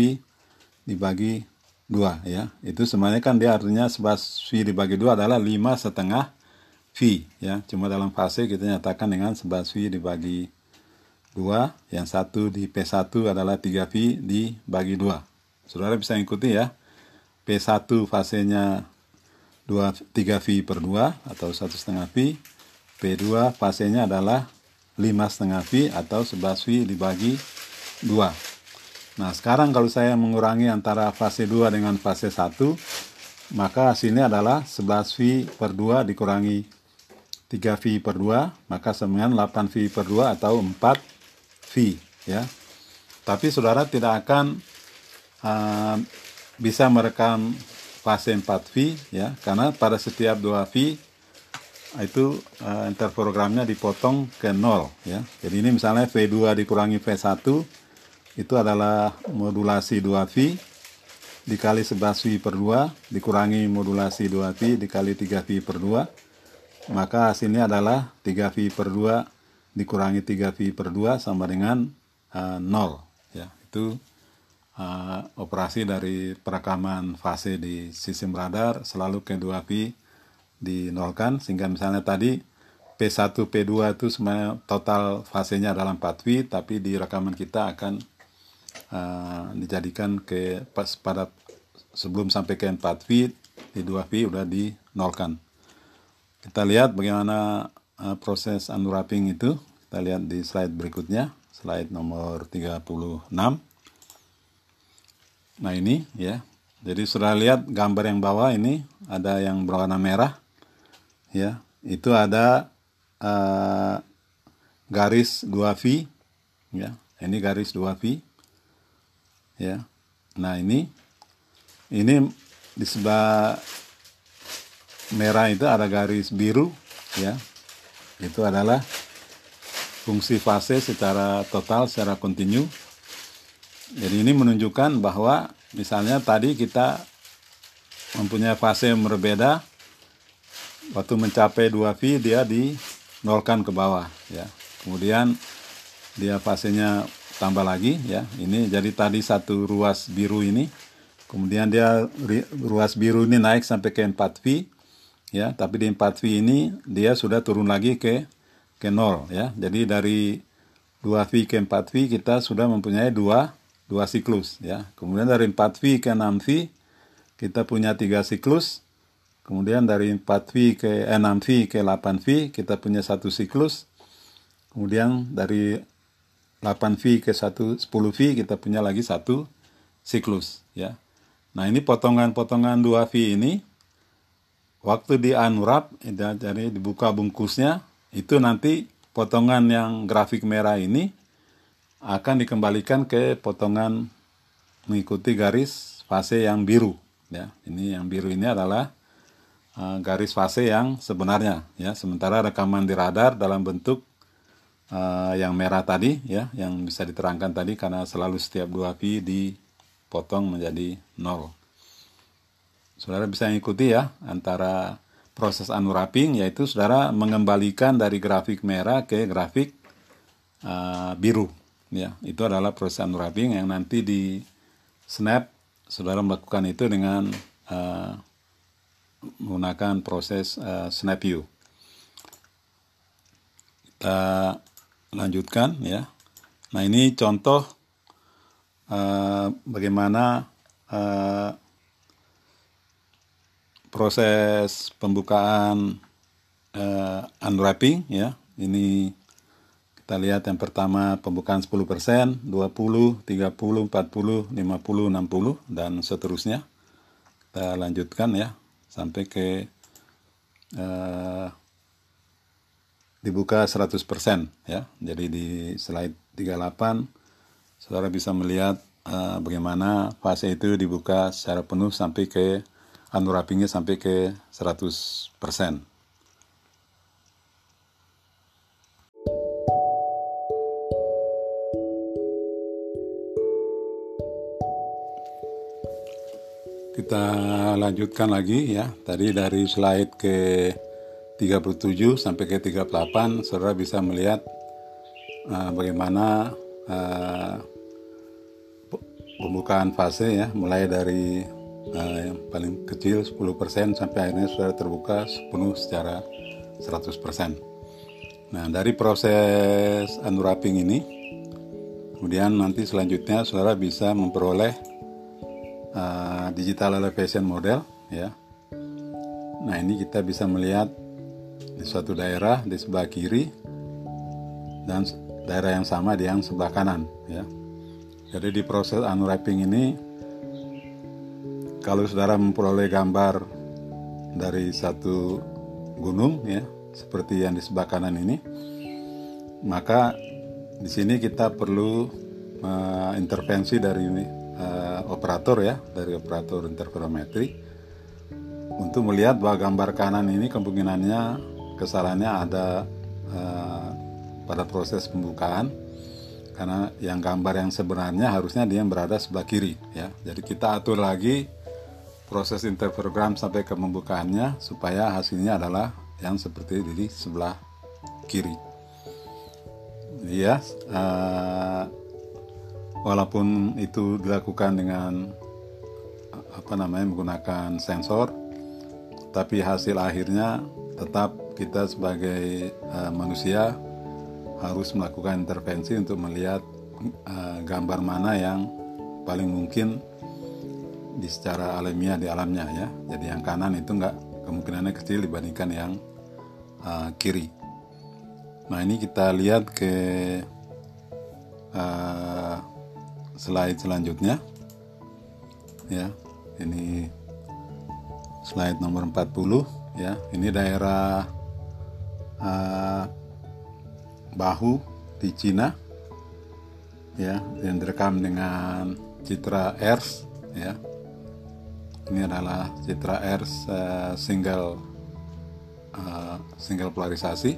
S1: dibagi 2 ya. Itu semuanya kan dia artinya 11 V dibagi 2 adalah 5 setengah V ya. Cuma dalam fase kita nyatakan dengan 11 V dibagi 2, yang satu di P1 adalah 3V dibagi 2. Saudara bisa ikuti ya. P1 fasenya 2, 3V per 2 atau 1 setengah V. P2 fasenya adalah 5 setengah V atau 11V dibagi 2. Nah sekarang kalau saya mengurangi antara fase 2 dengan fase 1, maka hasilnya adalah 11V per 2 dikurangi 3V per 2, maka sama dengan 8V per 2 atau 4 V ya. Tapi saudara tidak akan uh, bisa merekam fase 4V ya karena pada setiap 2V itu uh, interferogramnya dipotong ke 0 ya. Jadi ini misalnya V2 dikurangi V1 itu adalah modulasi 2V dikali 11V per 2 dikurangi modulasi 2V dikali 3V per 2 maka hasilnya adalah 3V per 2 dikurangi 3V per 2 sama dengan uh, 0 ya itu uh, operasi dari perekaman fase di sistem radar selalu K2V dinolkan sehingga misalnya tadi P1, P2 itu sebenarnya total fasenya adalah 4V tapi di rekaman kita akan uh, dijadikan ke pas pada sebelum sampai ke 4V di 2V udah dinolkan. Kita lihat bagaimana uh, proses unwrapping itu. Kita lihat di slide berikutnya, slide nomor 36. Nah ini ya, jadi sudah lihat gambar yang bawah ini ada yang berwarna merah, ya. Itu ada uh, garis 2V, ya. Ini garis 2V, ya. Nah ini ini di sebelah merah itu ada garis biru, ya. Itu adalah fungsi fase secara total, secara kontinu jadi ini menunjukkan bahwa misalnya tadi kita mempunyai fase yang berbeda, waktu mencapai 2V dia dinolkan ke bawah ya. Kemudian dia fasenya tambah lagi ya. Ini jadi tadi satu ruas biru ini, kemudian dia ruas biru ini naik sampai ke 4V ya, tapi di 4V ini dia sudah turun lagi ke ke 0 ya. Jadi dari 2V ke 4V kita sudah mempunyai dua dua siklus ya. Kemudian dari 4V ke 6V kita punya tiga siklus. Kemudian dari 4V ke eh, 6V ke 8V kita punya satu siklus. Kemudian dari 8V ke 1 10V kita punya lagi satu siklus ya. Nah, ini potongan-potongan 2V ini waktu di unwrap jadi dibuka bungkusnya itu nanti potongan yang grafik merah ini akan dikembalikan ke potongan mengikuti garis fase yang biru ya. Ini yang biru ini adalah uh, garis fase yang sebenarnya ya. Sementara rekaman di radar dalam bentuk uh, yang merah tadi ya yang bisa diterangkan tadi karena selalu setiap dua V dipotong menjadi nol. Saudara bisa mengikuti ya antara proses unwrapping yaitu saudara mengembalikan dari grafik merah ke grafik uh, biru ya itu adalah proses unwrapping yang nanti di snap saudara melakukan itu dengan uh, menggunakan proses uh, snap view. Kita lanjutkan ya. Nah ini contoh uh, bagaimana uh, proses pembukaan uh, unwrapping ya. Ini kita lihat yang pertama pembukaan 10%, 20, 30, 40, 50, 60 dan seterusnya. Kita lanjutkan ya sampai ke uh, dibuka 100% ya. Jadi di slide 38 Saudara bisa melihat uh, bagaimana fase itu dibuka secara penuh sampai ke unwrappingnya sampai ke 100%. Kita lanjutkan lagi ya. Tadi dari slide ke 37 sampai ke 38 Saudara bisa melihat uh, bagaimana uh, pembukaan fase ya, mulai dari uh, yang paling kecil 10% sampai akhirnya sudah terbuka penuh secara 100%. Nah, dari proses unwrapping ini kemudian nanti selanjutnya saudara bisa memperoleh uh, digital elevation model ya. Nah ini kita bisa melihat di suatu daerah di sebelah kiri dan daerah yang sama di yang sebelah kanan ya. Jadi di proses unwrapping ini kalau saudara memperoleh gambar dari satu gunung ya seperti yang di sebelah kanan ini maka di sini kita perlu uh, intervensi dari uh, operator ya dari operator interferometri untuk melihat bahwa gambar kanan ini kemungkinannya kesalahannya ada uh, pada proses pembukaan. Karena yang gambar yang sebenarnya harusnya dia berada sebelah kiri ya. Jadi kita atur lagi proses interferogram sampai ke pembukaannya supaya hasilnya adalah yang seperti di sebelah kiri. Ya uh, walaupun itu dilakukan dengan apa namanya menggunakan sensor tapi hasil akhirnya tetap kita sebagai uh, manusia harus melakukan intervensi untuk melihat uh, gambar mana yang paling mungkin di secara alamiah di alamnya ya. Jadi yang kanan itu enggak kemungkinannya kecil dibandingkan yang uh, kiri. Nah ini kita lihat ke uh, slide selanjutnya. Ya ini slide nomor 40 ya. Ini daerah uh, bahu di Cina ya yang direkam dengan citra ERS ya. Ini adalah citra ERS uh, single uh, single polarisasi.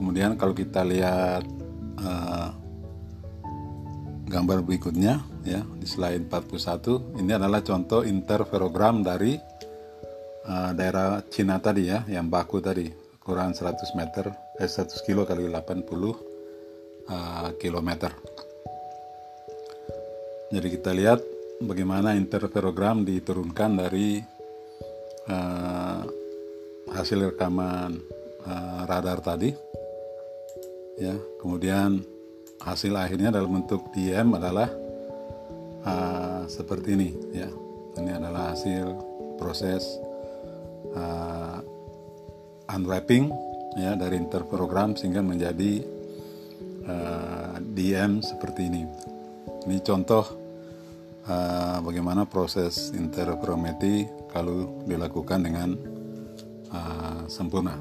S1: Kemudian kalau kita lihat uh, gambar berikutnya ya di slide 41 ini adalah contoh interferogram dari uh, daerah Cina tadi ya yang baku tadi. Kurang 100 meter eh 100 kilo kali 80 uh, kilometer. Jadi kita lihat bagaimana interferogram diturunkan dari uh, hasil rekaman uh, radar tadi ya. Kemudian hasil akhirnya dalam bentuk DM adalah uh, seperti ini ya ini adalah hasil proses uh, unwrapping ya dari interprogram sehingga menjadi uh, DM seperti ini. Ini contoh uh, bagaimana proses interferometri kalau dilakukan dengan uh, sempurna.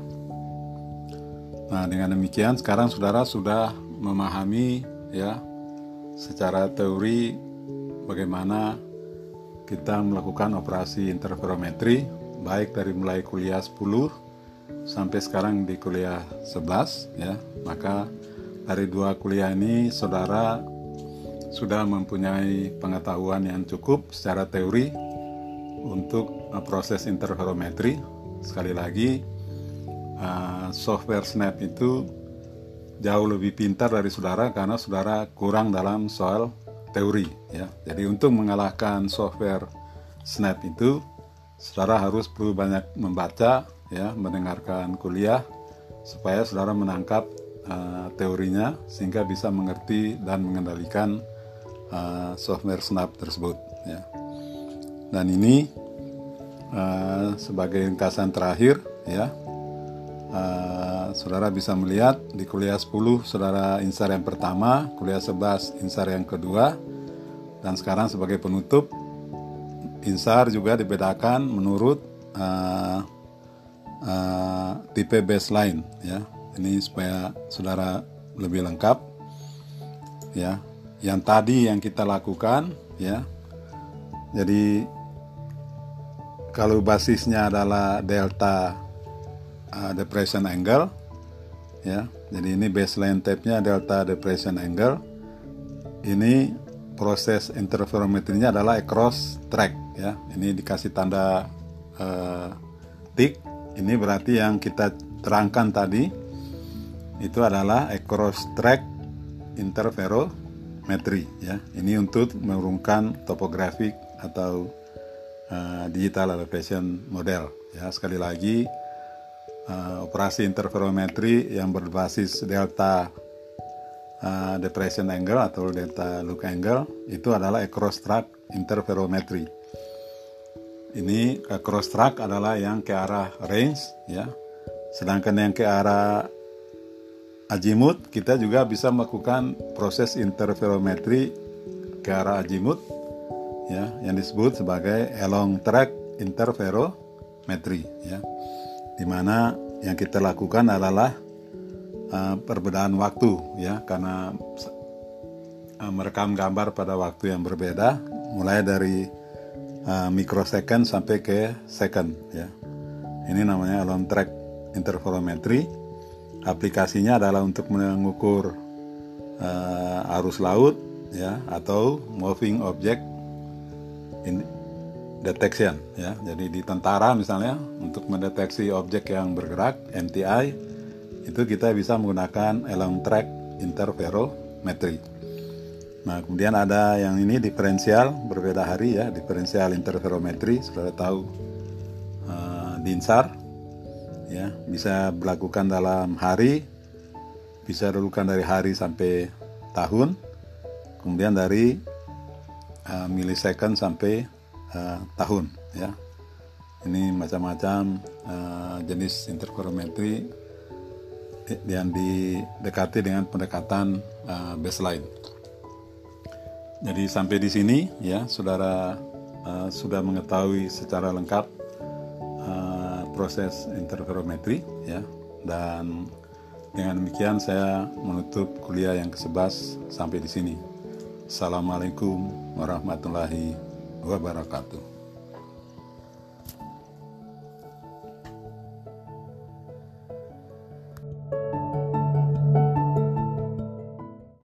S1: Nah, dengan demikian sekarang saudara sudah memahami ya secara teori bagaimana kita melakukan operasi interferometri baik dari mulai kuliah 10 sampai sekarang di kuliah 11 ya. Maka dari dua kuliah ini saudara sudah mempunyai pengetahuan yang cukup secara teori untuk uh, proses interferometri. Sekali lagi uh, software Snap itu jauh lebih pintar dari saudara karena saudara kurang dalam soal teori ya. Jadi untuk mengalahkan software Snap itu saudara harus perlu banyak membaca ya mendengarkan kuliah supaya saudara menangkap uh, teorinya sehingga bisa mengerti dan mengendalikan uh, software Snap tersebut ya. Dan ini uh, sebagai ringkasan terakhir ya uh, saudara bisa melihat di kuliah 10 saudara insar yang pertama kuliah 11 insar yang kedua. Dan sekarang sebagai penutup insar juga dibedakan menurut uh, uh, tipe baseline ya. Ini supaya saudara lebih lengkap ya. Yang tadi yang kita lakukan ya. Jadi kalau basisnya adalah delta uh, depression angle ya. Jadi ini baseline tape-nya delta depression angle. Ini proses interferometrinya adalah across track ya. Ini dikasih tanda uh, tik. Ini berarti yang kita terangkan tadi itu adalah across track interferometri ya. Ini untuk menurunkan topografik atau uh, digital elevation model ya. Sekali lagi uh, operasi interferometri yang berbasis delta uh, depression angle atau delta look angle itu adalah across track interferometry. Ini across track adalah yang ke arah range ya. Sedangkan yang ke arah azimuth kita juga bisa melakukan proses interferometri ke arah azimuth ya yang disebut sebagai along track interferometry ya. Di mana yang kita lakukan adalah uh, perbedaan waktu ya. Karena uh, merekam gambar pada waktu yang berbeda mulai dari uh, mikrosecond sampai ke second ya. Ini namanya long track interferometry. Aplikasinya adalah untuk mengukur uh, arus laut ya atau moving object in detection ya. Jadi di tentara misalnya untuk mendeteksi objek yang bergerak MTI itu kita bisa menggunakan along track interferometry. Nah, kemudian ada yang ini diferensial berbeda hari ya, diferensial interferometri, saudara tahu uh, dinsar ya, bisa berlakukan dalam hari, bisa dilakukan dari hari sampai tahun, kemudian dari uh, milisecond sampai uh, tahun ya. Ini macam-macam uh, jenis interferometri yang didekati dengan pendekatan uh, baseline. Jadi sampai di sini ya saudara uh, sudah mengetahui secara lengkap uh, proses interferometri ya dan dengan demikian saya menutup kuliah yang ke-11 sampai di sini. Assalamualaikum warahmatullahi wabarakatuh.